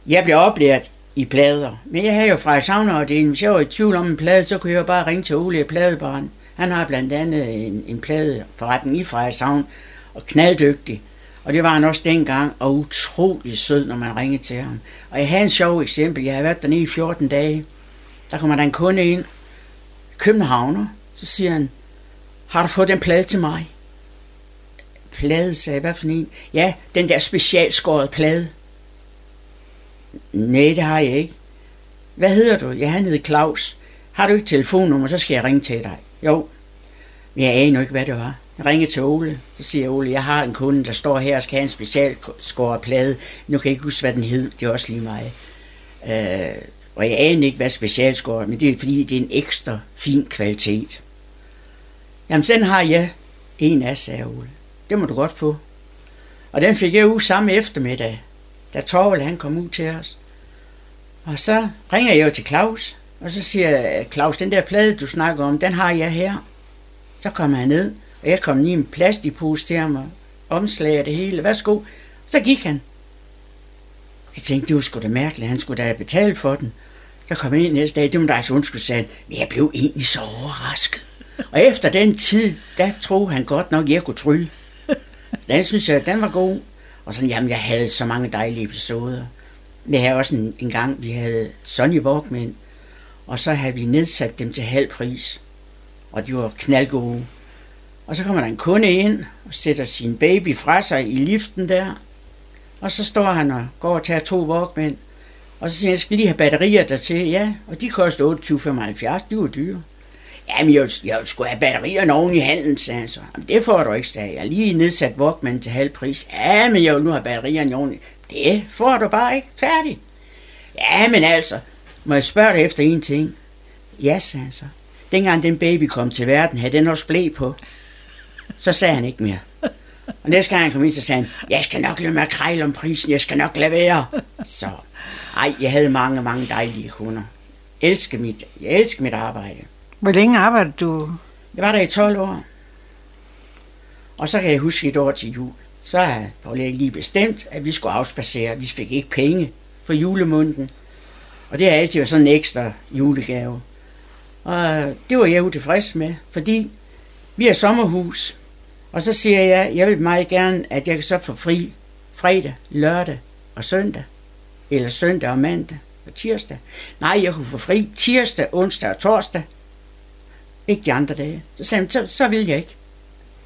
Jeg blev oplært i plader. Men jeg havde jo fra savneafdelingen. Hvis jeg var i tvivl om en plade, så kunne jeg bare ringe til Ole i pladebaren. Han har blandt andet en, en pladeforretning i Freja Savn og knalddygtig. Og det var han også dengang, og utrolig sød, når man ringede til ham. Og jeg havde en sjov eksempel. Jeg havde været dernede i 14 dage. Der kommer der en kunde ind, københavner, så siger han, har du fået den plade til mig? Plade, sagde jeg, hvad for en? Ja, den der specialskåret plade. Nej, det har jeg ikke. Hvad hedder du? Ja, han hedder Claus. Har du ikke telefonnummer, så skal jeg ringe til dig. Jo. Men jeg aner ikke, hvad det var. Jeg ringer til Ole. Så siger Ole, jeg har en kunde, der står her og skal have en specialskåret plade. Nu kan jeg ikke huske, hvad den hed. Det er også lige mig. Øh, og jeg aner ikke, hvad specialskåret men det er fordi, det er en ekstra fin kvalitet. Jamen, den har jeg en af, sagde Ole. Det må du godt få. Og den fik jeg ud samme eftermiddag, da Torvald han kom ud til os. Og så ringer jeg jo til Claus, og så siger jeg, Claus, den der plade, du snakker om, den har jeg her. Så kommer han ned, og jeg kom lige en plastikpose til ham, og omslag og det hele. Værsgo. Så gik han. Jeg tænkte, det var sgu da mærkeligt, han skulle da have betalt for den. Så kom jeg ind næste dag, det var da altså undskylde, sagde men jeg blev egentlig så overrasket. Og efter den tid, der troede han godt nok, jeg kunne trylle. Så den synes jeg, den var god. Og sådan, jamen, jeg havde så mange dejlige episoder. Vi havde også en, en gang, vi havde Sonny Walkman, og så havde vi nedsat dem til halv pris. Og de var knaldgode. Og så kommer der en kunde ind og sætter sin baby fra sig i liften der. Og så står han og går og tager to Walkman. Og så siger jeg skal lige have batterier der til. Ja, og de koster 28,75. De var dyre. Jamen, jeg, jeg skulle have batterier oven i handen, sagde han så. Jamen, det får du ikke, sagde jeg. Lige nedsat Walkman til halv pris. Ja, men jeg vil nu have batterierne oven Det får du bare ikke. Færdig. Ja, men altså, må jeg spørge dig efter en ting? Ja, sagde han så. Dengang den baby kom til verden, havde den også blæ på. Så sagde han ikke mere. Og næste gang han kom ind, så sagde han, jeg skal nok lade mig krejle om prisen, jeg skal nok lade være. Så, ej, jeg havde mange, mange dejlige kunder. Jeg elsker mit, jeg elsker mit arbejde. Hvor længe arbejdede du? Jeg var der i 12 år. Og så kan jeg huske et år til jul. Så har Paul lige bestemt, at vi skulle afspacere. Vi fik ikke penge for julemunden. Og det har altid været sådan en ekstra julegave. Og det var jeg utilfreds med, fordi vi har sommerhus. Og så siger jeg, jeg vil meget gerne, at jeg kan så få fri fredag, lørdag og søndag. Eller søndag og mandag og tirsdag. Nej, jeg kunne få fri tirsdag, onsdag og torsdag. Ikke de andre dage. Så sagde han, så, så vil jeg ikke.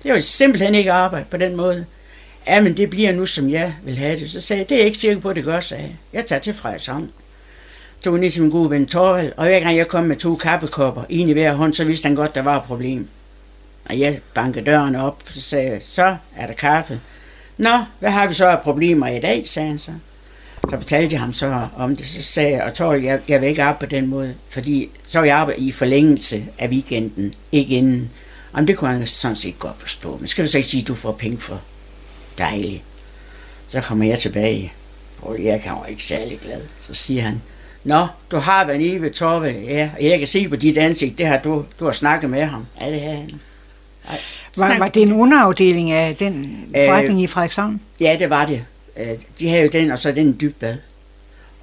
Det vil simpelthen ikke arbejde på den måde. Ja, men det bliver nu, som jeg vil have det. Så sagde jeg, det er jeg ikke sikker på, at det gør, sagde jeg. Jeg tager til Frederikshavn. Tog ned ligesom til min gode ven Torvald, og hver gang jeg kom med to kaffekopper, en i hver hånd, så vidste han godt, der var et problem. Og jeg bankede døren op, så sagde jeg, så er der kaffe. Nå, hvad har vi så af problemer i dag, sagde han så. Så fortalte jeg ham så om det, så sagde jeg, og Torvald, jeg, jeg vil ikke arbejde på den måde, fordi så vil jeg arbejde i forlængelse af weekenden, ikke inden. Jamen, det kunne han sådan set godt forstå. Men skal du så ikke sige, at du får penge for? Dejligt. Så kommer jeg tilbage. Og jeg kan jo ikke særlig glad. Så siger han, Nå, du har været nede ved Torve, ja, og jeg kan se på dit ansigt, det har du, du har snakket med ham. Ja, det har han. Var, var det en underafdeling af den forretning øh, i Frederikshavn? Ja, det var det. Øh, de havde jo den, og så den dybt bad.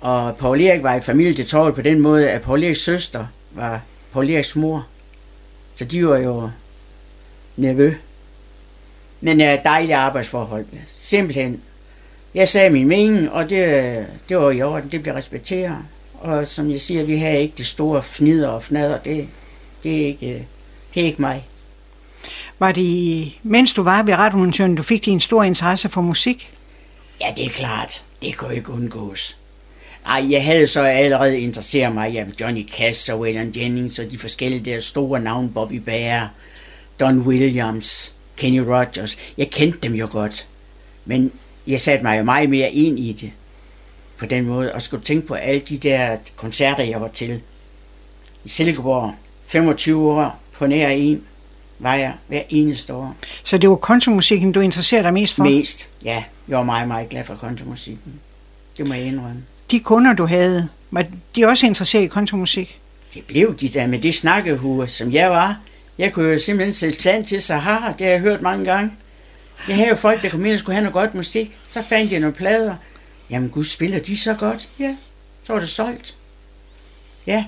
Og Paul Erik var i familie til Torve på den måde, at Paul Eriks søster var Paul Eriks mor. Så de var jo nevø. Men ja, dejlige arbejdsforhold. Simpelthen. Jeg sagde min mening, og det, det var i orden. Det blev respekteret. Og som jeg siger, vi har ikke det store fnider og fnader. Det, det, er ikke, det er ikke mig. Var det, mens du var ved radiomontøren, du fik din store interesse for musik? Ja, det er klart. Det kunne ikke undgås. Ej, jeg havde så allerede interesseret mig af Johnny Cash og Waylon Jennings og de forskellige der store navne, Bobby Bear, Don Williams, Kenny Rogers. Jeg kendte dem jo godt. Men jeg satte mig jo meget mere ind i det på den måde, og skulle tænke på alle de der koncerter, jeg var til. I Silkeborg, 25 år på nær en, var jeg hver eneste år. Så det var kontomusikken, du interesserede dig mest for? Mest, ja. Jeg var meget, meget glad for kontomusikken. Det må jeg indrømme. De kunder, du havde, var de også interesseret i kontomusik? Det blev de der med det snakkehue, som jeg var. Jeg kunne jo simpelthen sætte sand til Sahara, det har jeg hørt mange gange. Jeg havde jo folk, der kom ind og skulle have noget godt musik. Så fandt jeg nogle plader. Jamen gud, spiller de så godt? Ja, så var det solgt. Ja.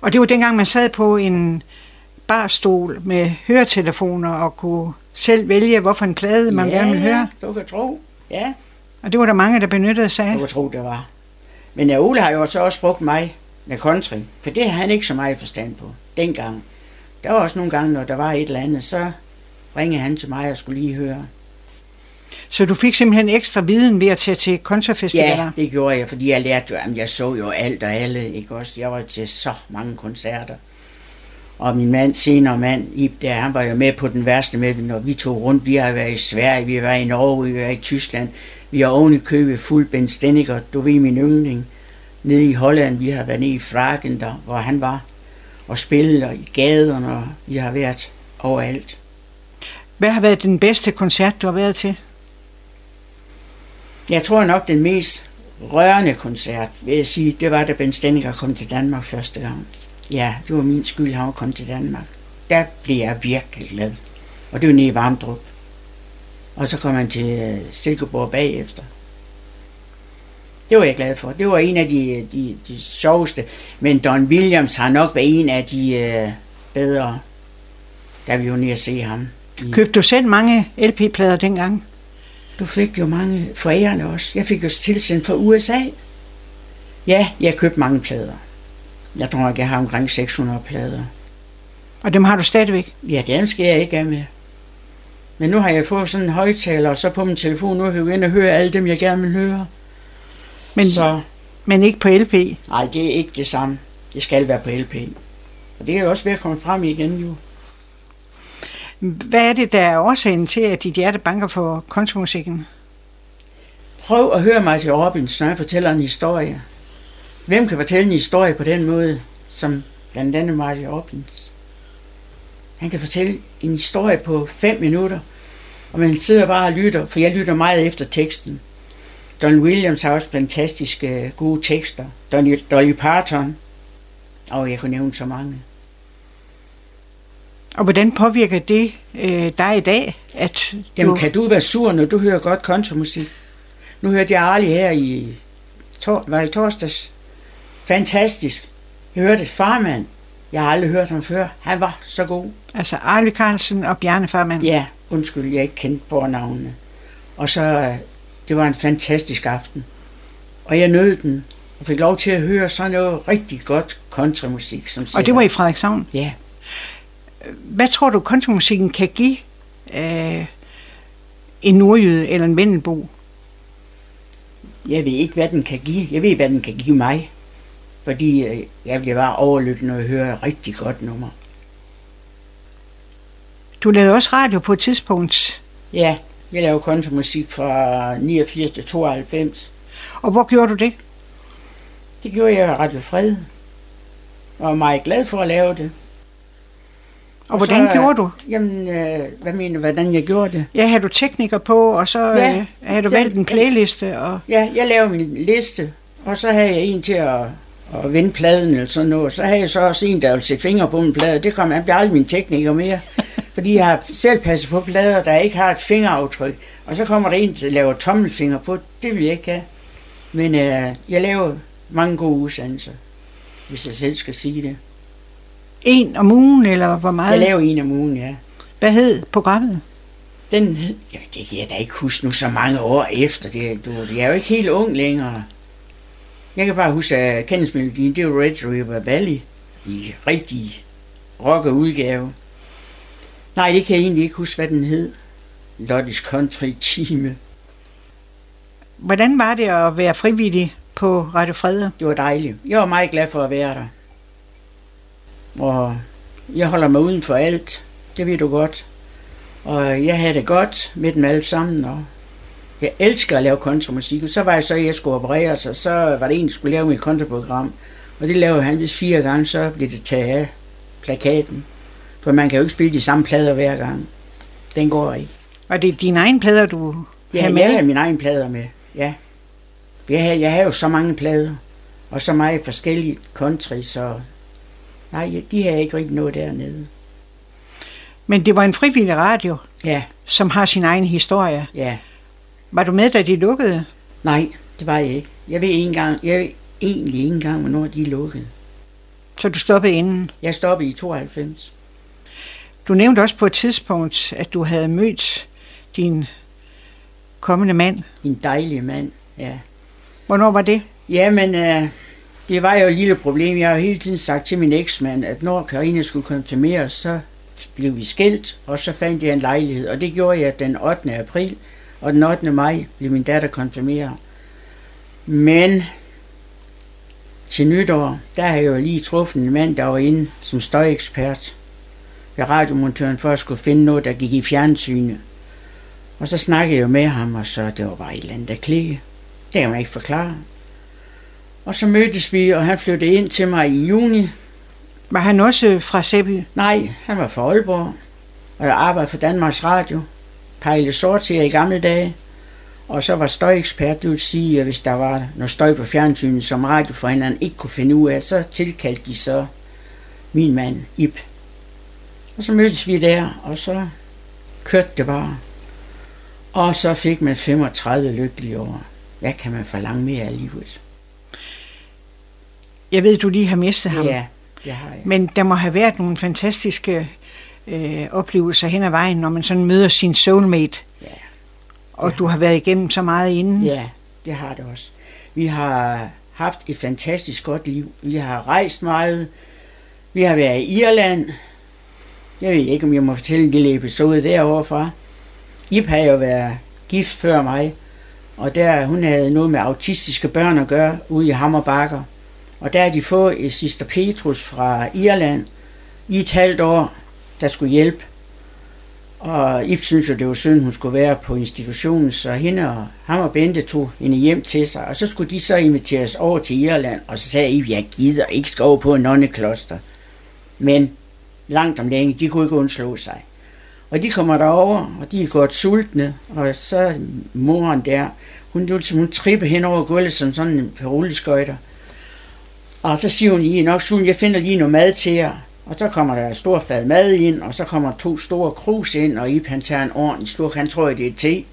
Og det var dengang, man sad på en barstol med høretelefoner og kunne selv vælge, hvorfor en plade man ja, gerne vil høre. du kan tro. Ja, Og det var der mange, der benyttede sig du af. kan tro, det var. Men ja, Ole har jo så også brugt mig med country, for det har han ikke så meget forstand på dengang. Der var også nogle gange, når der var et eller andet, så ringede han til mig og skulle lige høre. Så du fik simpelthen ekstra viden ved at tage til koncertfestivaler. Ja, det gjorde jeg, fordi jeg lærte jo, jamen, jeg så jo alt og alle, ikke også? Jeg var til så mange koncerter. Og min mand, senere mand, Ib, der, han var jo med på den værste med, når vi tog rundt. Vi har været i Sverige, vi har været i Norge, vi har været i Tyskland. Vi har oven i købet fuld Ben Stenniger, du ved min yndling. Nede i Holland, vi har været nede i Fragen, der, hvor han var. Og spillet og i gaderne, og vi har været overalt. Hvad har været den bedste koncert, du har været til? Jeg tror nok, den mest rørende koncert, vil jeg sige, det var, da Ben Stenniger kom til Danmark første gang. Ja, det var min skyld, han var kommet til Danmark. Der blev jeg virkelig glad. Og det var nede i Varmdrup. Og så kom han til øh, Silkeborg bagefter. Det var jeg glad for. Det var en af de, de, de sjoveste. Men Don Williams har nok været en af de øh, bedre, da vi var nede at se ham. I- Købte du selv mange LP-plader dengang? Du fik jo mange forærende også. Jeg fik jo tilsendt fra USA. Ja, jeg købte mange plader. Jeg tror, at jeg har omkring 600 plader. Og dem har du stadigvæk. Ja, dem skal jeg ikke af med. Men nu har jeg fået sådan en højtaler, og så på min telefon, nu kan jeg ind og høre alle dem, jeg gerne vil høre. Men, Så men ikke på LP. nej, det er ikke det samme. Det skal være på LP. Og det er jo også ved at komme frem igen jo. Hvad er det, der er årsagen til, at dit hjerte banker for kontomusikken? Prøv at høre mig til Robbins, når jeg fortæller en historie. Hvem kan fortælle en historie på den måde, som blandt andet Marty Robbins? Han kan fortælle en historie på fem minutter, og man sidder bare og lytter, for jeg lytter meget efter teksten. Don Williams har også fantastiske gode tekster. Dolly, Dolly Parton, og jeg kunne nævne så mange. Og hvordan påvirker det øh, dig i dag, at Jamen, du... kan du være sur, når du hører godt countrymusik? Nu hørte jeg Arlie her i, tor, var i torsdags. Fantastisk. Jeg hørte Farmand. Jeg har aldrig hørt ham før. Han var så god. Altså Arle Carlsen og Bjarne Farmand. Ja, undskyld, jeg ikke kendte fornavnene. Og så, øh, det var en fantastisk aften. Og jeg nød den, og fik lov til at høre sådan noget rigtig godt countrymusik. Som Og det var i Frederikshavn. Ja, Hvad tror du, kontomusikken kan give øh, en nordjyde eller en vendelbo? jeg ved ikke, hvad den kan give. Jeg ved, hvad den kan give mig. Fordi øh, jeg bliver bare overlykkelig, når jeg hører et rigtig godt nummer. Du lavede også radio på et tidspunkt. Ja, jeg laver kontomusik fra 89 til 92. Og hvor gjorde du det? Det gjorde jeg i Radio Fred. Og var meget glad for at lave det. Og hvordan så, gjorde du? Jamen, øh, hvad mener du, hvordan jeg gjorde det? Ja, havde du tekniker på, og så Ja. øh, havde du valgt en playliste. Og, Ja, jeg lavede min liste, og så havde jeg en til at, at vende pladen eller sådan noget. Så havde jeg så også en, der ville sætte fingre på min plade. Det kom, han bliver aldrig min tekniker mere. (laughs) fordi jeg har selv passet på plader, der ikke har et fingeraftryk. Og så kommer der en, der laver tommelfinger på. Det vil jeg ikke have. Men øh, jeg laver mange gode udsendelser, hvis jeg selv skal sige det. en om ugen, eller hvor Jeg meget? laver en om ugen, ja. Hvad hed programmet? Den hed, ja, det kan jeg da ikke huske nu så mange år efter. Det, du, jeg er jo ikke helt ung længere. Jeg kan bare huske, at kendelsmelodien, det var Red River Valley i rigtig rocker udgave. Nej, det kan jeg egentlig ikke huske, hvad den hed. Lottes Country Time. Hvordan var det at være frivillig på Radio Frede? Det var dejligt. Jeg var meget glad for at være der. Og jeg holder mig uden for alt. Det ved du godt. Og jeg havde det godt med dem alle sammen. Og jeg elsker at lave kontramusik. Og så var jeg så, at jeg skulle opereres, og så var det en, der skulle lave mit kontraprogram. Og det lavede han vist fire gange, så blev det taget af plakaten. For man kan jo ikke spille de samme plader hver gang. Den går ikke. Var det dine egne plader, du Ja, havde jeg med? har mine egne plader med, ja. Jeg har, jeg har jo så mange plader, og så meget forskellige country, så nej, de har jeg ikke rigtig noget dernede. Men det var en frivillig radio, Ja, som har sin egen historie. ja. Var du med, da de lukkede? Nej, det var jeg ikke. Jeg ved ikke engang, jeg ved egentlig ikke engang, hvornår de lukket. Så du stoppede inden. Jeg stoppede i 92. Du nævnte også på et tidspunkt, at du havde mødt din kommende mand. En dejlig mand, ja. Hvornår var det? Jamen, øh, det var jo et lille problem. Jeg har hele tiden sagt til min eksmand, at når Karina skulle konfirmeres, så blev vi skilt, og så fandt jeg en lejlighed. Og det gjorde jeg den 8. april, og den 8. maj blev min datter konfirmeret. Men til nytår, der har jeg jo lige truffet en mand, der var inde som støjekspert ved radiomontøren for at skulle finde noget, der gik i fjernsynet. Og så snakkede jeg jo med ham, og så det var bare et eller andet, der klikke. Det kan man ikke forklare. Og så mødtes vi, og han flyttede ind til mig i juni. Var han også fra Sæby? Nej, han var fra Aalborg, og jeg arbejdede for Danmarks Radio. Pejle sortier i gamle dage. Og så var støjekspert, det vil sige, at hvis der var noget støj på fjernsynet, som radioforhandleren ikke kunne finde ud af, så tilkaldte de så min mand, Ip. Og så mødtes vi der, og så kørte det bare. Og så fik man 35 lykkelige år. Hvad kan man forlange mere af livet? Jeg ved, du lige har mistet ham. Ja, det har jeg. Men der må have været nogle fantastiske øh, oplevelser hen ad vejen, når man sådan møder sin soulmate. Ja. Og du har været igennem så meget inden. Ja, det har det også. Vi har haft et fantastisk godt liv. Vi har rejst meget. Vi har været i Irland. Jeg ved ikke, om jeg må fortælle en lille episode derovre fra. Ip har jo været gift før mig, og der hun havde noget med autistiske børn at gøre ude i Hammerbakker. Og der har de fået et Sister Petrus fra Irland i et halvt år, der skulle hjælpe. Og Ip synes jo, det var synd, hun skulle være på institutionen, så hende og ham og Bente tog hende hjem til sig. Og så skulle de så inviteres over til Irland, og så sagde Ip, jeg gider ikke skal over på en nonnekloster. Men langt om længe, de kunne ikke undslå sig. Og de kommer derover, og de er godt sultne, og så moren der, hun, hun tripper hen over gulvet som sådan en rulleskøjter. Og så siger hun, I er nok sulten, jeg finder lige noget mad til jer. Og så kommer der et stort fad mad ind, og så kommer to store krus ind, og Ip han tager en ordentlig stor, han tror, det er te.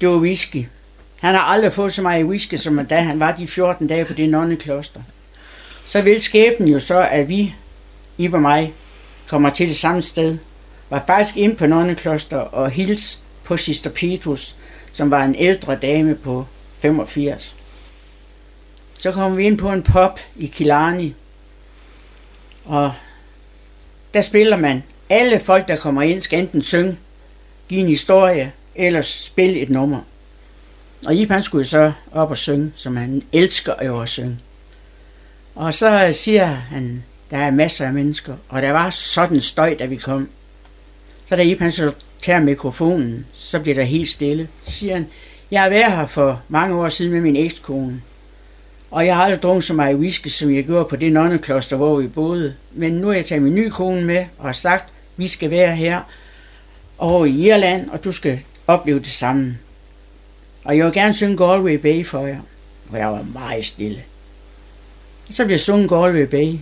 Det var whisky. Han har aldrig fået så meget whisky, som da han var de 14 dage på det nonnekloster. Så vil skæbnen jo så, at vi, Ip og mig, kommer til det samme sted. Var faktisk ind på nonnekloster og hils på Sister Petrus, som var en ældre dame på 85. Så kommer vi ind på en pop i Kilani, og der spiller man. Alle folk, der kommer ind, skal enten synge, give en historie, eller spille et nummer. Og Ip han skulle så op og synge, som han elsker jo at synge. Og så siger han, der er masser af mennesker, og der var sådan støj, da vi kom. Så da Ip han så tager mikrofonen, så bliver der helt stille. Så siger han, jeg har været her for mange år siden med min ekskone. Og jeg har aldrig drukket så meget whisky, som jeg gjorde på det nonnekloster, hvor vi boede. Men nu har jeg taget min nye kone med og har sagt, vi skal være her over i Irland, og du skal opleve det samme. Og jeg vil gerne synge Galway Bay for jer. for jeg var meget stille. Så blev sunget Galway Bay.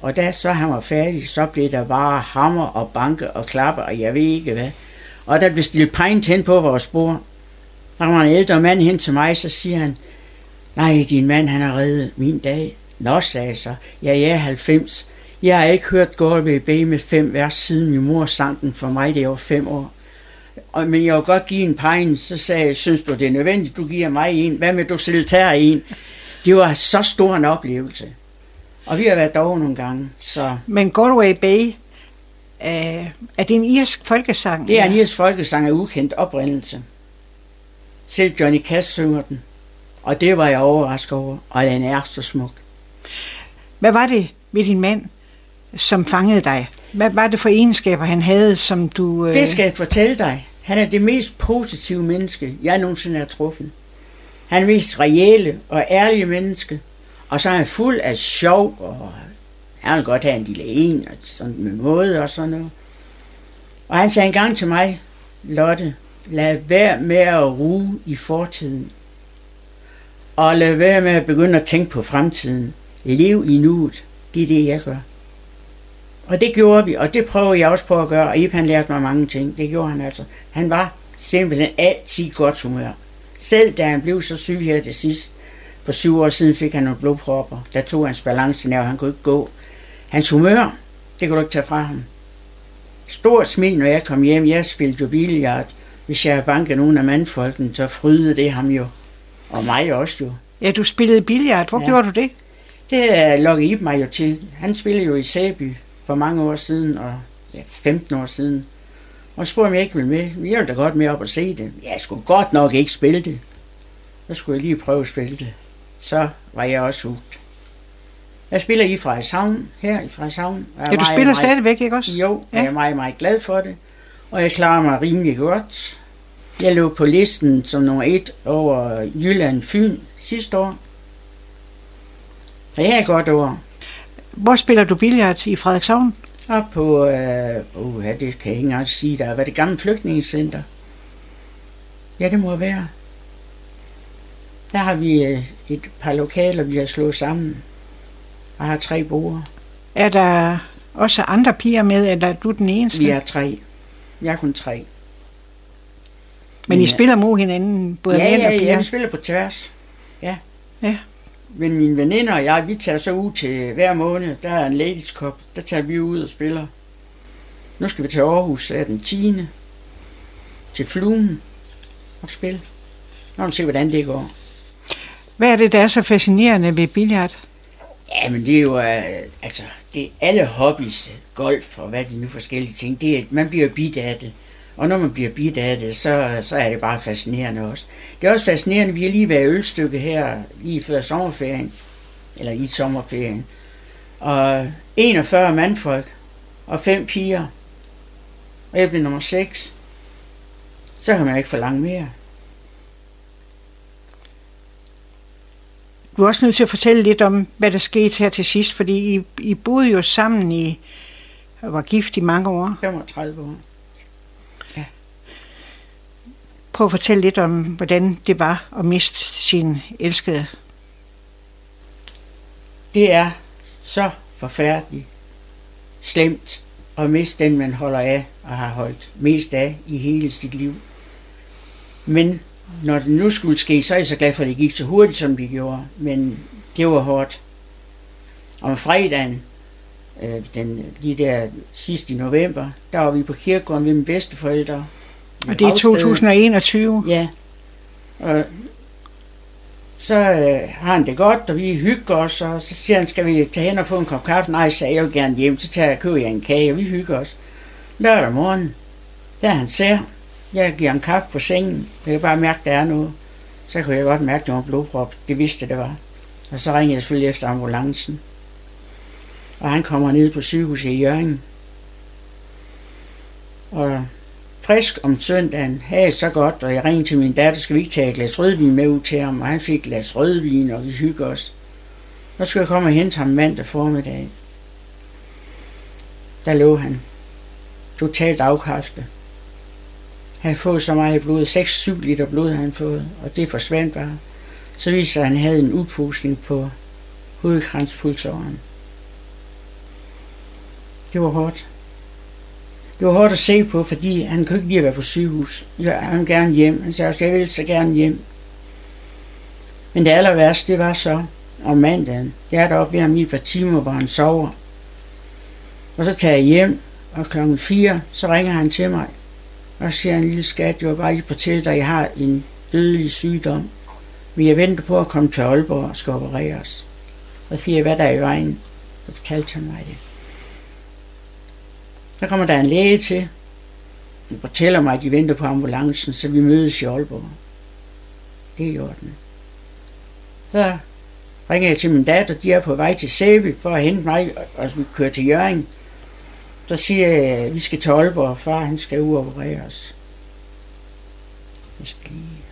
Og da så han var færdig, så blev der bare hammer og banke og klappe, og jeg ved ikke hvad. Og der blev stillet pint hen på vores bord. Der var en ældre mand hen til mig, så siger han, Nej, din mand han har reddet min dag. Nå, sagde jeg så. Ja, jeg er 90. Jeg har ikke hørt Galway Bay med fem vers, siden min mor sang den for mig, det var fem år. Og, men jeg vil godt give en pegn, så sagde jeg, synes du det er nødvendigt, du giver mig en. Hvad med du selv tager en? Det var så stor en oplevelse. Og vi har været derovre nogle gange, så... Men Galway Bay, øh, er det en irsk folkesang? Det er en irsk folkesang af ukendt oprindelse. Selv Johnny Cash synger den. Og det var jeg overrasket over, og den er så smuk. Hvad var det ved din mand, som fangede dig? Hvad var det for egenskaber, han havde, som du... Øh... Det skal jeg fortælle dig. Han er det mest positive menneske, jeg nogensinde har truffet. Han er mest reelle og ærlige menneske. Og så er han fuld af sjov, og han vil godt have en lille en, og sådan med måde og sådan noget. Og han sagde engang til mig, Lotte, lad være med at ruge i fortiden og lad være med at begynde at tænke på fremtiden. Lev i nuet. Det er det, jeg gør. Og det gjorde vi, og det prøvede jeg også på at gøre, og Ip han lærte mig mange ting. Det gjorde han altså. Han var simpelthen altid godt humør. Selv da han blev så syg her til sidst, for syv år siden fik han nogle blodpropper. Der tog hans balance og han kunne ikke gå. Hans humør, det kunne du ikke tage fra ham. stort smil, når jeg kom hjem. Jeg spillede jo billiard. Hvis jeg banket nogen af mandfolken, så frydede det ham jo. Og mig også jo. Ja, du spillede billiard. Hvor ja. Gjorde du det? Det er Lokke Ib mig jo til. Han spillede jo i Sæby for mange år siden, og ja, 15 år siden. Og spurgte, om jeg ikke ville med. Jeg ville da godt med op og se det. Jeg skulle godt nok ikke spille det. Så skulle jeg lige prøve at spille det. Så var jeg også hugt. Jeg spiller i Frederikshavn, her i Frederikshavn. er Ja, du spiller meget- stadigvæk, ikke også? Jo, Ja. jeg er meget, meget glad for det. Og jeg klarer mig rimelig godt. Jeg lå på listen som nummer et over Jylland Fyn sidste år. Jeg er godt over. Hvor spiller du billiard i Frederikshavn? Og på, øh, uh, det kan jeg ikke engang sige, der var det gamle flygtningecenter. Ja, det må være. Der har vi øh, et par lokaler, vi har slået sammen. Og har tre borde. Er der også andre piger med, eller er du den eneste? Vi er tre. Jeg er kun tre. Men I Ja. spiller mod hinanden, både ja, mænd og piger? ja, vi spiller på tværs. Ja. Ja. Men mine veninder og jeg, vi tager så ud til hver måned. Der er en ladies cup. Der tager vi ud og spiller. Nu skal vi til Aarhus så er den 10. Til Fluen og spille. Nu må vi se, hvordan det går. Hvad er det, der er så fascinerende ved billiard? Ja, men det er jo, øh, altså, det er alle hobbies, golf og hvad de nu forskellige ting, det er, man bliver bidt af det. Og når man bliver bidt af det, så, så er det bare fascinerende også. Det er også fascinerende, vi har lige været ølstykke her, lige før sommerferien, eller i sommerferien. Og 41 mandfolk, og fem piger, og jeg blev nummer 6. Så kan man ikke forlange mere. Du er også nødt til at fortælle lidt om, hvad der skete her til sidst, fordi I, I boede jo sammen i, og var gift i mange år. 35 år. Prøv at fortælle lidt om, hvordan det var at miste sin elskede. Det er så forfærdeligt slemt at miste den, man holder af og har holdt mest af i hele sit liv. Men når det nu skulle ske, så er jeg så glad for, at det gik så hurtigt, som det gjorde. Men det var hårdt. Om fredagen, øh, den, lige der sidst i november, der var vi på kirkegården ved mine bedsteforældre. Og det er Ragsted. 2021. Ja. Og så øh, har han det godt, og vi hygger os, og så siger han, skal vi tage hen og få en kop kaffe? Nej, så jeg vil gerne hjem, så tager jeg køber jeg en kage, og vi hygger os. Lørdag morgen, der er han ser, jeg giver ham kaffe på sengen, jeg kan bare mærke, der er noget. Så kunne jeg godt mærke, at det var blodprop. Det vidste det var. Og så ringede jeg selvfølgelig efter ambulancen. Og han kommer ned på sygehuset i Jørgen. Og frisk om søndagen, havde det så godt, og jeg ringede til min datter, skal vi ikke tage et glas rødvin med ud til ham, og han fik et glas rødvin, og vi hygger os. Så skulle jeg komme og hente ham mandag formiddag. Der lå han. Totalt afkræftet. Han havde fået så meget blod, 6-7 liter blod havde han fået, og det forsvandt bare. Så viste sig, at han havde en udpustning på hovedkranspulsåren. Det var hårdt. Det var hårdt at se på, fordi han kunne ikke lide at være på sygehus. Jeg, han ville gerne hjem. Han sagde også, jeg vil så gerne hjem. Men det aller værste, det var så om mandagen. Jeg er deroppe ved ham i et par timer, hvor han sover. Og så tager jeg hjem, og klokken 4, så ringer han til mig. Og siger en lille skat, jeg vil bare lige fortælle dig, at jeg har en dødelig sygdom. Men jeg venter på at komme til Aalborg og skal opereres. Og så siger jeg, hvad der er i vejen. Så fortalte han mig det. Så kommer der en læge til. Han fortæller mig, at de venter på ambulancen, så vi mødes i Aalborg. Det er i orden. Så ringer jeg til min datter, de er på vej til Sæby for at hente mig, og vi kører til Jørgen. Så siger jeg, at vi skal til Aalborg, og far han skal uopereres. Jeg skal lige...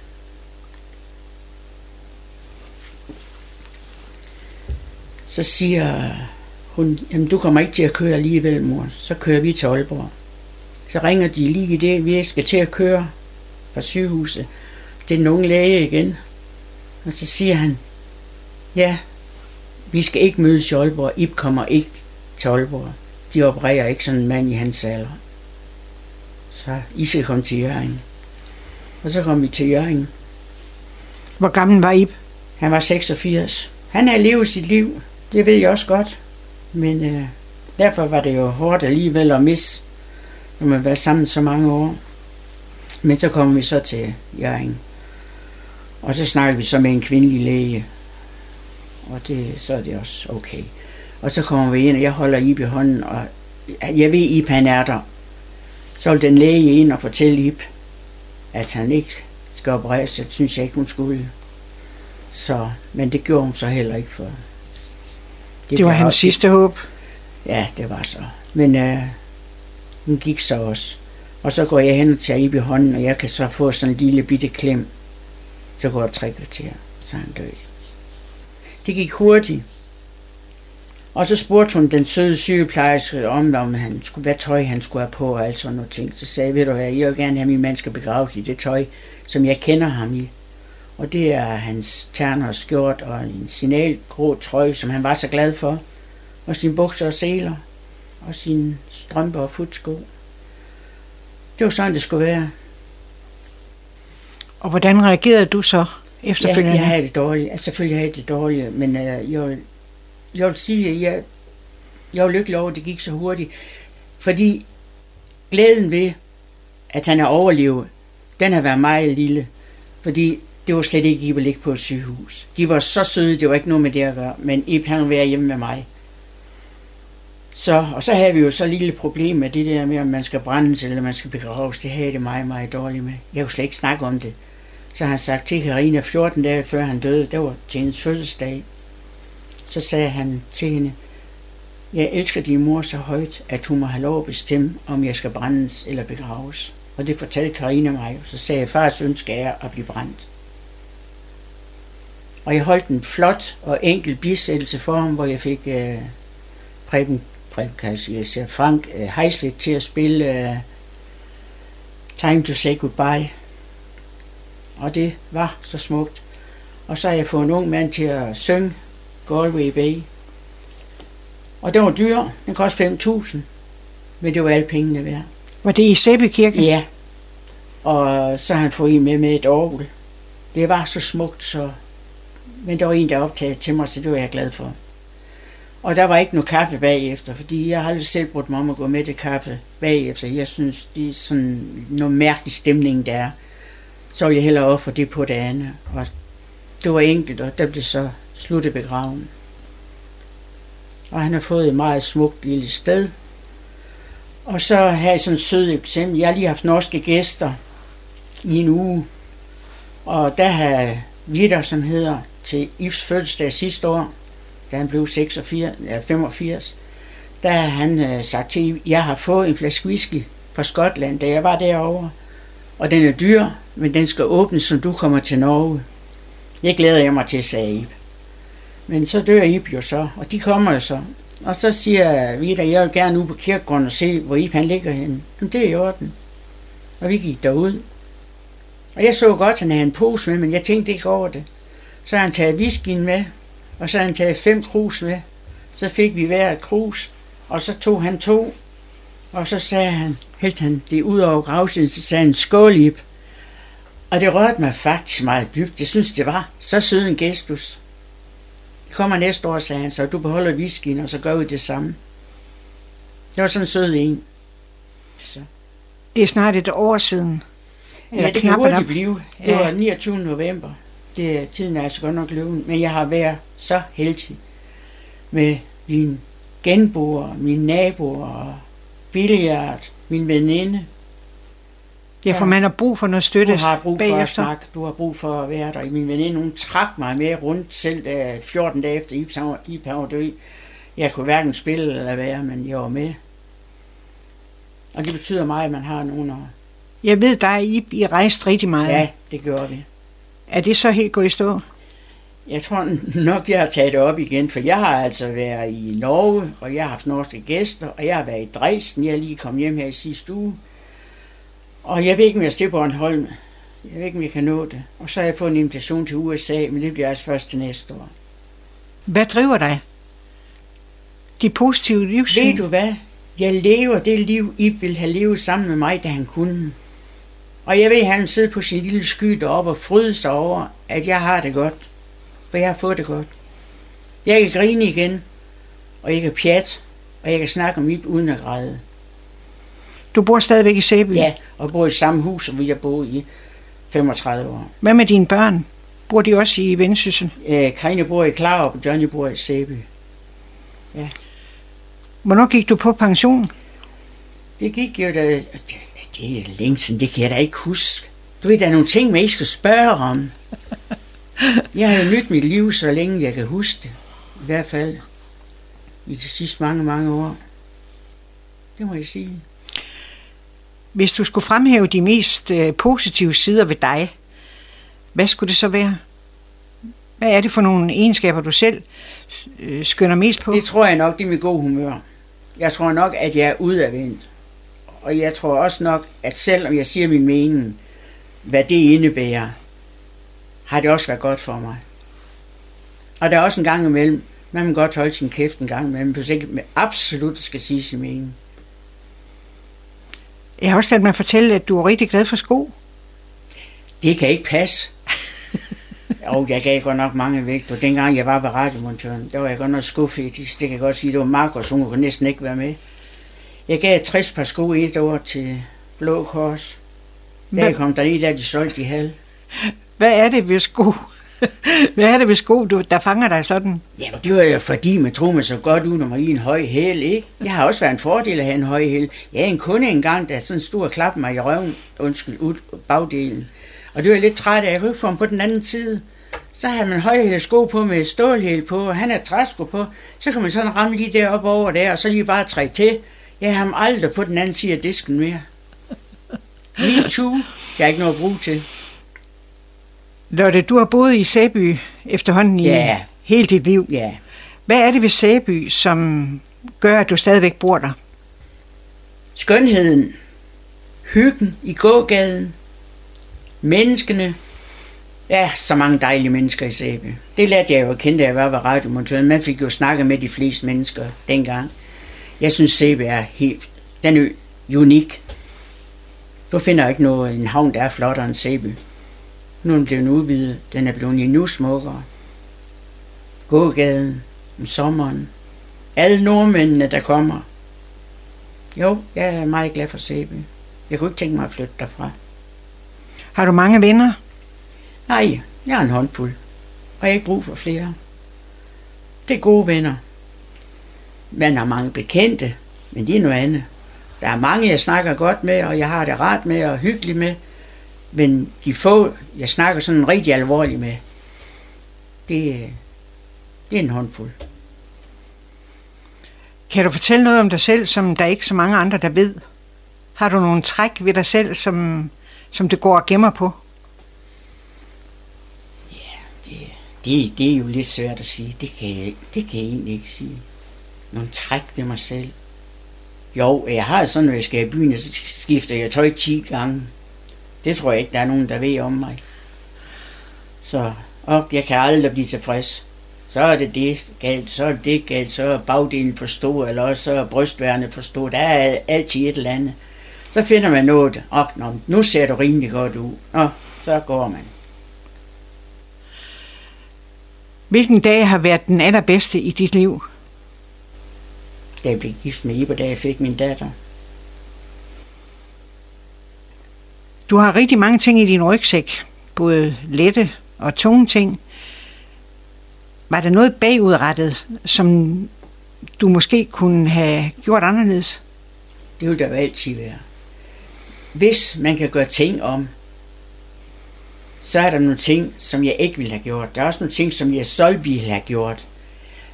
Så siger hun, jamen du kommer ikke til at køre alligevel, mor. Så kører vi til Aalborg. Så ringer de lige i det, vi skal til at køre fra sygehuset. Det er den unge læge igen. Og så siger han, ja, vi skal ikke mødes i Aalborg. Ib kommer ikke til Aalborg. De opererer ikke sådan en mand i hans alder. Så I skal komme til Jørgen. Og så kom vi til Jørgen. Hvor gammel var I? Han var 86. Han havde levet sit liv. Det ved jeg også godt. Men øh, derfor var det jo hårdt alligevel at miste når man var sammen så mange år. Men så kom vi så til Jørgen. Og så snakkede vi så med en kvindelig læge. Og det, så er det også okay. Og så kommer vi ind, og jeg holder Ib i hånden, og jeg ved, Ib han er der. Så vil den læge ind og fortælle Ib, at han ikke skal opereres. Det synes jeg ikke, hun skulle. Så, men det gjorde hun så heller ikke for. Det, det var hans sidste håb. Ja, det var så. Men øh, hun gik så også. Og så går jeg hen og tager Ib i hånden, og jeg kan så få sådan en lille bitte klem. Så går der tre kvarter, så er han død. Det gik hurtigt. Og så spurgte hun den søde sygeplejerske om, om han skulle, hvad tøj han skulle have på og alt sådan noget ting. Så sagde jeg, ved du hvad, jeg vil gerne have, at min mand skal begraves i det tøj, som jeg kender ham i. Og det er hans terner og skjort og en signalgrå trøje, som han var så glad for. Og sine bukser og seler. Og sine strømper og futsko. Det var sådan, det skulle være. Og hvordan reagerede du så efterfølgende? Ja, jeg havde det dårligt. Altså, selvfølgelig havde det dårligt, men uh, jeg, jeg vil sige, at jeg, jeg var lykkelig over, at det gik så hurtigt. Fordi glæden ved, at han har overlevet, den har været meget lille. Fordi det var slet ikke Ib at ligge på et sygehus. De var så søde, det var ikke noget med det at gøre, men I han være hjemme med mig. Så, og så havde vi jo så lille problem med det der med, om man skal brændes eller man skal begraves. Det havde det meget, meget dårligt med. Jeg kunne slet ikke snakke om det. Så han sagt til Karina 14 dage før han døde, det var til hendes fødselsdag. Så sagde han til hende, jeg elsker din mor så højt, at hun må have lov at bestemme, om jeg skal brændes eller begraves. Og det fortalte Karina mig. Så sagde jeg, fars ønske er at blive brændt. Og jeg holdt en flot og enkel bisættelse for ham, hvor jeg fik øh, Preben, Preben kan jeg sige, Frank øh, Heislet til at spille øh, Time to Say Goodbye. Og det var så smukt. Og så har jeg fået en ung mand til at synge Galway Bay. Og det var dyr. Den kostede 5.000. Men det var alle pengene værd. Var det i Sæbekirken? Ja. Og så har han fået en med med et orgel. Det var så smukt, så... Men der var en, der optagede til mig, så det var jeg glad for. Og der var ikke noget kaffe bagefter, fordi jeg har aldrig selv brugt mig om at gå med til kaffe bagefter. Jeg synes, det er sådan noget mærkelig stemning, der er. Så ville jeg hellere ofre det på det andet. Og det var enkelt, og der blev så sluttet begraven. Og han har fået et meget smukt lille sted. Og så har jeg sådan et sødt eksempel. Jeg har lige haft norske gæster i en uge. Og der har Vitter, som hedder til Yves fødselsdag sidste år, da han blev 86, ja, 85, der har han øh, sagt til, jeg har fået en flaske whisky fra Skotland, da jeg var derovre. Og den er dyr, men den skal åbnes, når du kommer til Norge. Det glæder jeg mig til, sagde Ip. Men så dør Ip jo så, og de kommer jo så. Og så siger Vida, jeg vil gerne ud på kirkegården og se, hvor Ip han ligger henne. Men det er i orden. Og vi gik derud. Og jeg så godt, at han havde en pose med, men jeg tænkte ikke over det. Så har han taget whiskyen med, og så har han taget fem krus med. Så fik vi hver et krus, og så tog han to, og så sagde han, helt han det ud over gravsiden, så sagde han, skål Ib. Og det rørte mig faktisk meget dybt. Jeg synes, det var så sød en gestus. Kommer næste år, sagde han, så du beholder whiskyen, og så gør vi det samme. Det var sådan en sød en. Så. Det er snart et år siden. Eller ja, det kan hurtigt blive. Det ja. var 29. november. Det, tiden er altså godt nok løven. Men jeg har været så heldig med mine genboer, mine naboer, billiard, min veninde. Ja, for man har brug for noget støtte Du har brug bagefter. for at snakke, du har brug for at være der. Min veninde, hun trak mig med rundt selv da 14 dage efter Ib var død. Jeg kunne hverken spille eller være, men jeg var med. Og det betyder meget, at man har nogen at... Jeg ved, der er I, I rejst rigtig meget. Ja, det gør vi. Er det så helt gået i stå? Jeg tror nok, jeg har taget det op igen, for jeg har altså været i Norge, og jeg har haft norske gæster, og jeg har været i Dresden. Jeg er lige kommet hjem her i sidste uge. Og jeg ved ikke, om jeg på Bornholm. Jeg ved ikke, om jeg kan nå det. Og så har jeg fået en invitation til USA, men det bliver altså først til næste år. Hvad driver dig? De positive livssyn? Ved du hvad? Jeg lever det liv, I vil have levet sammen med mig, da han kunne. Og jeg ved, at han sidder på sin lille sky deroppe og fryder sig over, at jeg har det godt. For jeg har fået det godt. Jeg kan grine igen, og jeg kan pjat, og jeg kan snakke om mit uden at græde. Du bor stadigvæk i Sæby? Ja, og bor i samme hus, som vi har boet i 35 år. Hvad med dine børn? Bor de også i Vendsyssel? Øh, Karine bor i Klarup, og Johnny bor i Sæby. Hvornår gik du på pension? Det gik jo da... Det, er længe siden, det kan jeg da ikke huske. Du ved, der er nogle ting, man ikke skal spørge om. Jeg har jo nyt mit liv, så længe jeg kan huske det. I hvert fald i de sidste mange, mange år. Det må jeg sige. Hvis du skulle fremhæve de mest øh, positive sider ved dig, hvad skulle det så være? Hvad er det for nogle egenskaber, du selv øh, skynder mest på? Det tror jeg nok, det er mit gode humør. Jeg tror nok, at jeg er udadvendt. Og jeg tror også nok, at selvom jeg siger min mening, hvad det indebærer, har det også været godt for mig. Og der er også en gang imellem, man må godt holde sin kæft en gang imellem, hvis ikke med absolut skal sige sin mening. Jeg har også ladet mig fortælle, at du er rigtig glad for sko. Det kan ikke passe. (laughs) Jo, jeg gav godt nok mange vægt, og dengang jeg var ved radiomontøren, der var jeg godt nok skuffetisk. Det kan jeg godt sige, det var Markus, hun kunne næsten ikke være med. Jeg gav 60 par sko i et år til Blå Kors. Da jeg kom der lige der, de solgte de halv. Hvad er det ved sko? (laughs) Hvad er det ved sko, du, der fanger dig sådan? Jamen, det var jo fordi, man tror man så godt ud, når man i en høj hæl, ikke? Jeg har også været en fordel at have en høj hæl. Jeg havde en kunde engang, der sådan stod og klappede mig i røven, undskyld, ud, bagdelen. Og det var jeg lidt træt af, jeg ham på den anden side. Så havde man højhæle sko på med stålhæl på, og han havde træsko på. Så kan man sådan ramme lige deroppe over der, og så lige bare trække til. Jeg har ham aldrig på den anden side af disken mere. Me too. Jeg har ikke noget at bruge til. Lotte, du har boet i Sæby efterhånden i Ja. hele dit liv. Ja, Hvad er det ved Sæby, som gør, at du stadigvæk bor der? skønheden, hyggen i gågaden, menneskene. Ja, så mange dejlige mennesker i Sæby. Det lærte jeg jo at kende, da jeg var ved radiomontøren. Man fik jo snakket med de fleste mennesker dengang. Jeg synes, Sæby er helt... Den er unik. Du finder ikke noget, en havn, der er flottere end Sæby. Nu er den blevet udvidet. Den er blevet endnu smukkere. Gågaden om sommeren. Alle nordmændene, der kommer. Jo, jeg er meget glad for Sæby. Jeg kunne ikke tænke mig at flytte derfra. Har du mange venner? Nej, jeg har en håndfuld. Og jeg har ikke brug for flere. Det er gode venner. Man har mange bekendte, men det er noget andet. Der er mange, jeg snakker godt med, og jeg har det rart med og hyggeligt med. Men de få, jeg snakker sådan rigtig alvorligt med, det, det er en håndfuld. Kan du fortælle noget om dig selv, som der er ikke så mange andre, der ved? Har du nogle træk ved dig selv, som, som det går og gemmer på? Det, det, det er jo lidt svært at sige. Det kan, jeg, det kan jeg egentlig ikke sige. Nogle træk ved mig selv. Jo, jeg har sådan, når jeg skal i byen, så skifter jeg tøj 10 gange. Det tror jeg ikke, der er nogen, der ved om mig. Så, og jeg kan aldrig blive tilfreds. Så er det det galt, så er det det galt, så er bagdelen for stor, eller også så er brystværende for stor. Der er altid et eller andet. Så finder man noget, og nå, nu ser du rimelig godt ud. Nå, så går man. Hvilken dag har været den allerbedste i dit liv? Da jeg blev gift med Iber, da jeg fik min datter. Du har rigtig mange ting i din rygsæk, både lette og tunge ting. Var der noget bagudrettet, som du måske kunne have gjort anderledes? Det vil der jo altid være. Hvis man kan gøre ting om, så er der nogle ting, som jeg ikke ville have gjort. Der er også nogle ting, som jeg så ville have gjort.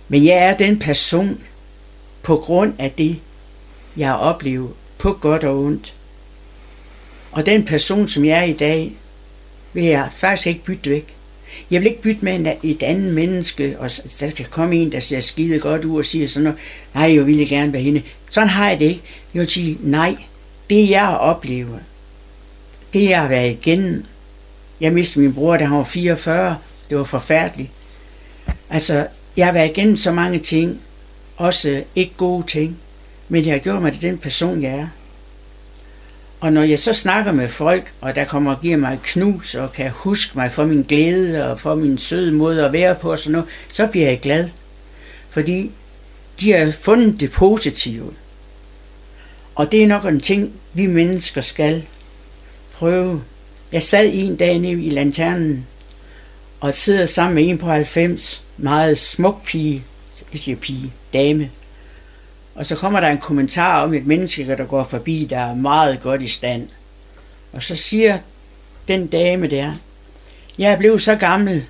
Men jeg er den person, på grund af det, jeg har oplevet, på godt og ondt. Og den person, som jeg er i dag, vil jeg faktisk ikke bytte væk. Jeg vil ikke bytte med en- et andet menneske, og der skal komme en, der ser skide godt ud og siger sådan noget, nej, jeg ville gerne være hende. Sådan har jeg det ikke. Jeg vil sige, nej, det jeg har oplevet, det jeg har været igennem, jeg mistede min bror, da han var 44, det var forfærdeligt. Altså, jeg har været igennem så mange ting, også ikke gode ting, men jeg har gjort mig til den person, jeg er. Og når jeg så snakker med folk, og der kommer og giver mig et knus, og kan huske mig for min glæde, og for min søde måde at være på, og sådan noget, så bliver jeg glad. Fordi de har fundet det positive. Og det er nok en ting, vi mennesker skal prøve. Jeg sad en dag nede i lanternen, og sidder sammen med en på 90, meget smuk pige, jeg siger pige, dame. Og så kommer der en kommentar om et menneske, der går forbi, der er meget godt i stand. Og så siger den dame der, jeg er blevet så gammel,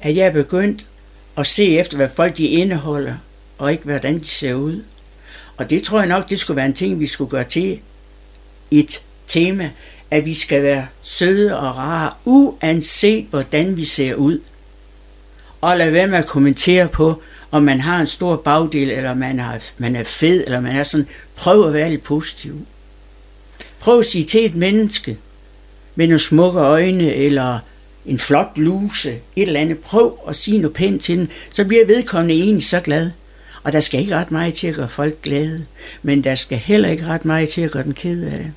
at jeg er begyndt at se efter, hvad folk de indeholder, og ikke hvordan de ser ud. Og det tror jeg nok, det skulle være en ting, vi skulle gøre til et tema, at vi skal være søde og rare, uanset hvordan vi ser ud. Og lad være med at kommentere på, om man har en stor bagdel, eller man er, man er fed, eller man er sådan. Prøv at være lidt positiv. Prøv at sige til et menneske med nogle smukke øjne, eller en flot bluse, et eller andet. Prøv at sige noget pænt til den, så bliver vedkommende egentlig så glad. Og der skal ikke ret meget til at gøre folk glade, men der skal heller ikke ret meget til at gøre den ked af det.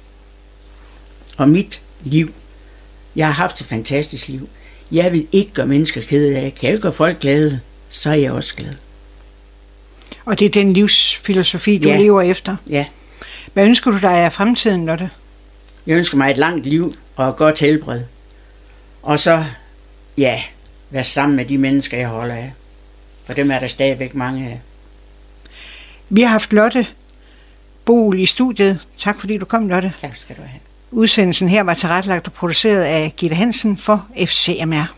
Og mit liv, jeg har haft et fantastisk liv. Jeg vil ikke gøre mennesker kede af. Kan jeg gøre folk glade, så er jeg også glad. Og det er den livsfilosofi, du Ja. lever efter. Ja, Hvad ønsker du dig af fremtiden, Lotte? jeg ønsker mig et langt liv og et godt helbred. Og så, ja, være sammen med de mennesker, jeg holder af. For dem er der stadigvæk mange af. Vi har haft Lotte Bol i studiet. Tak fordi du kom, Lotte. Tak skal du have. Udsendelsen her var tilrettelagt og produceret af Gitte Hansen for FCMR.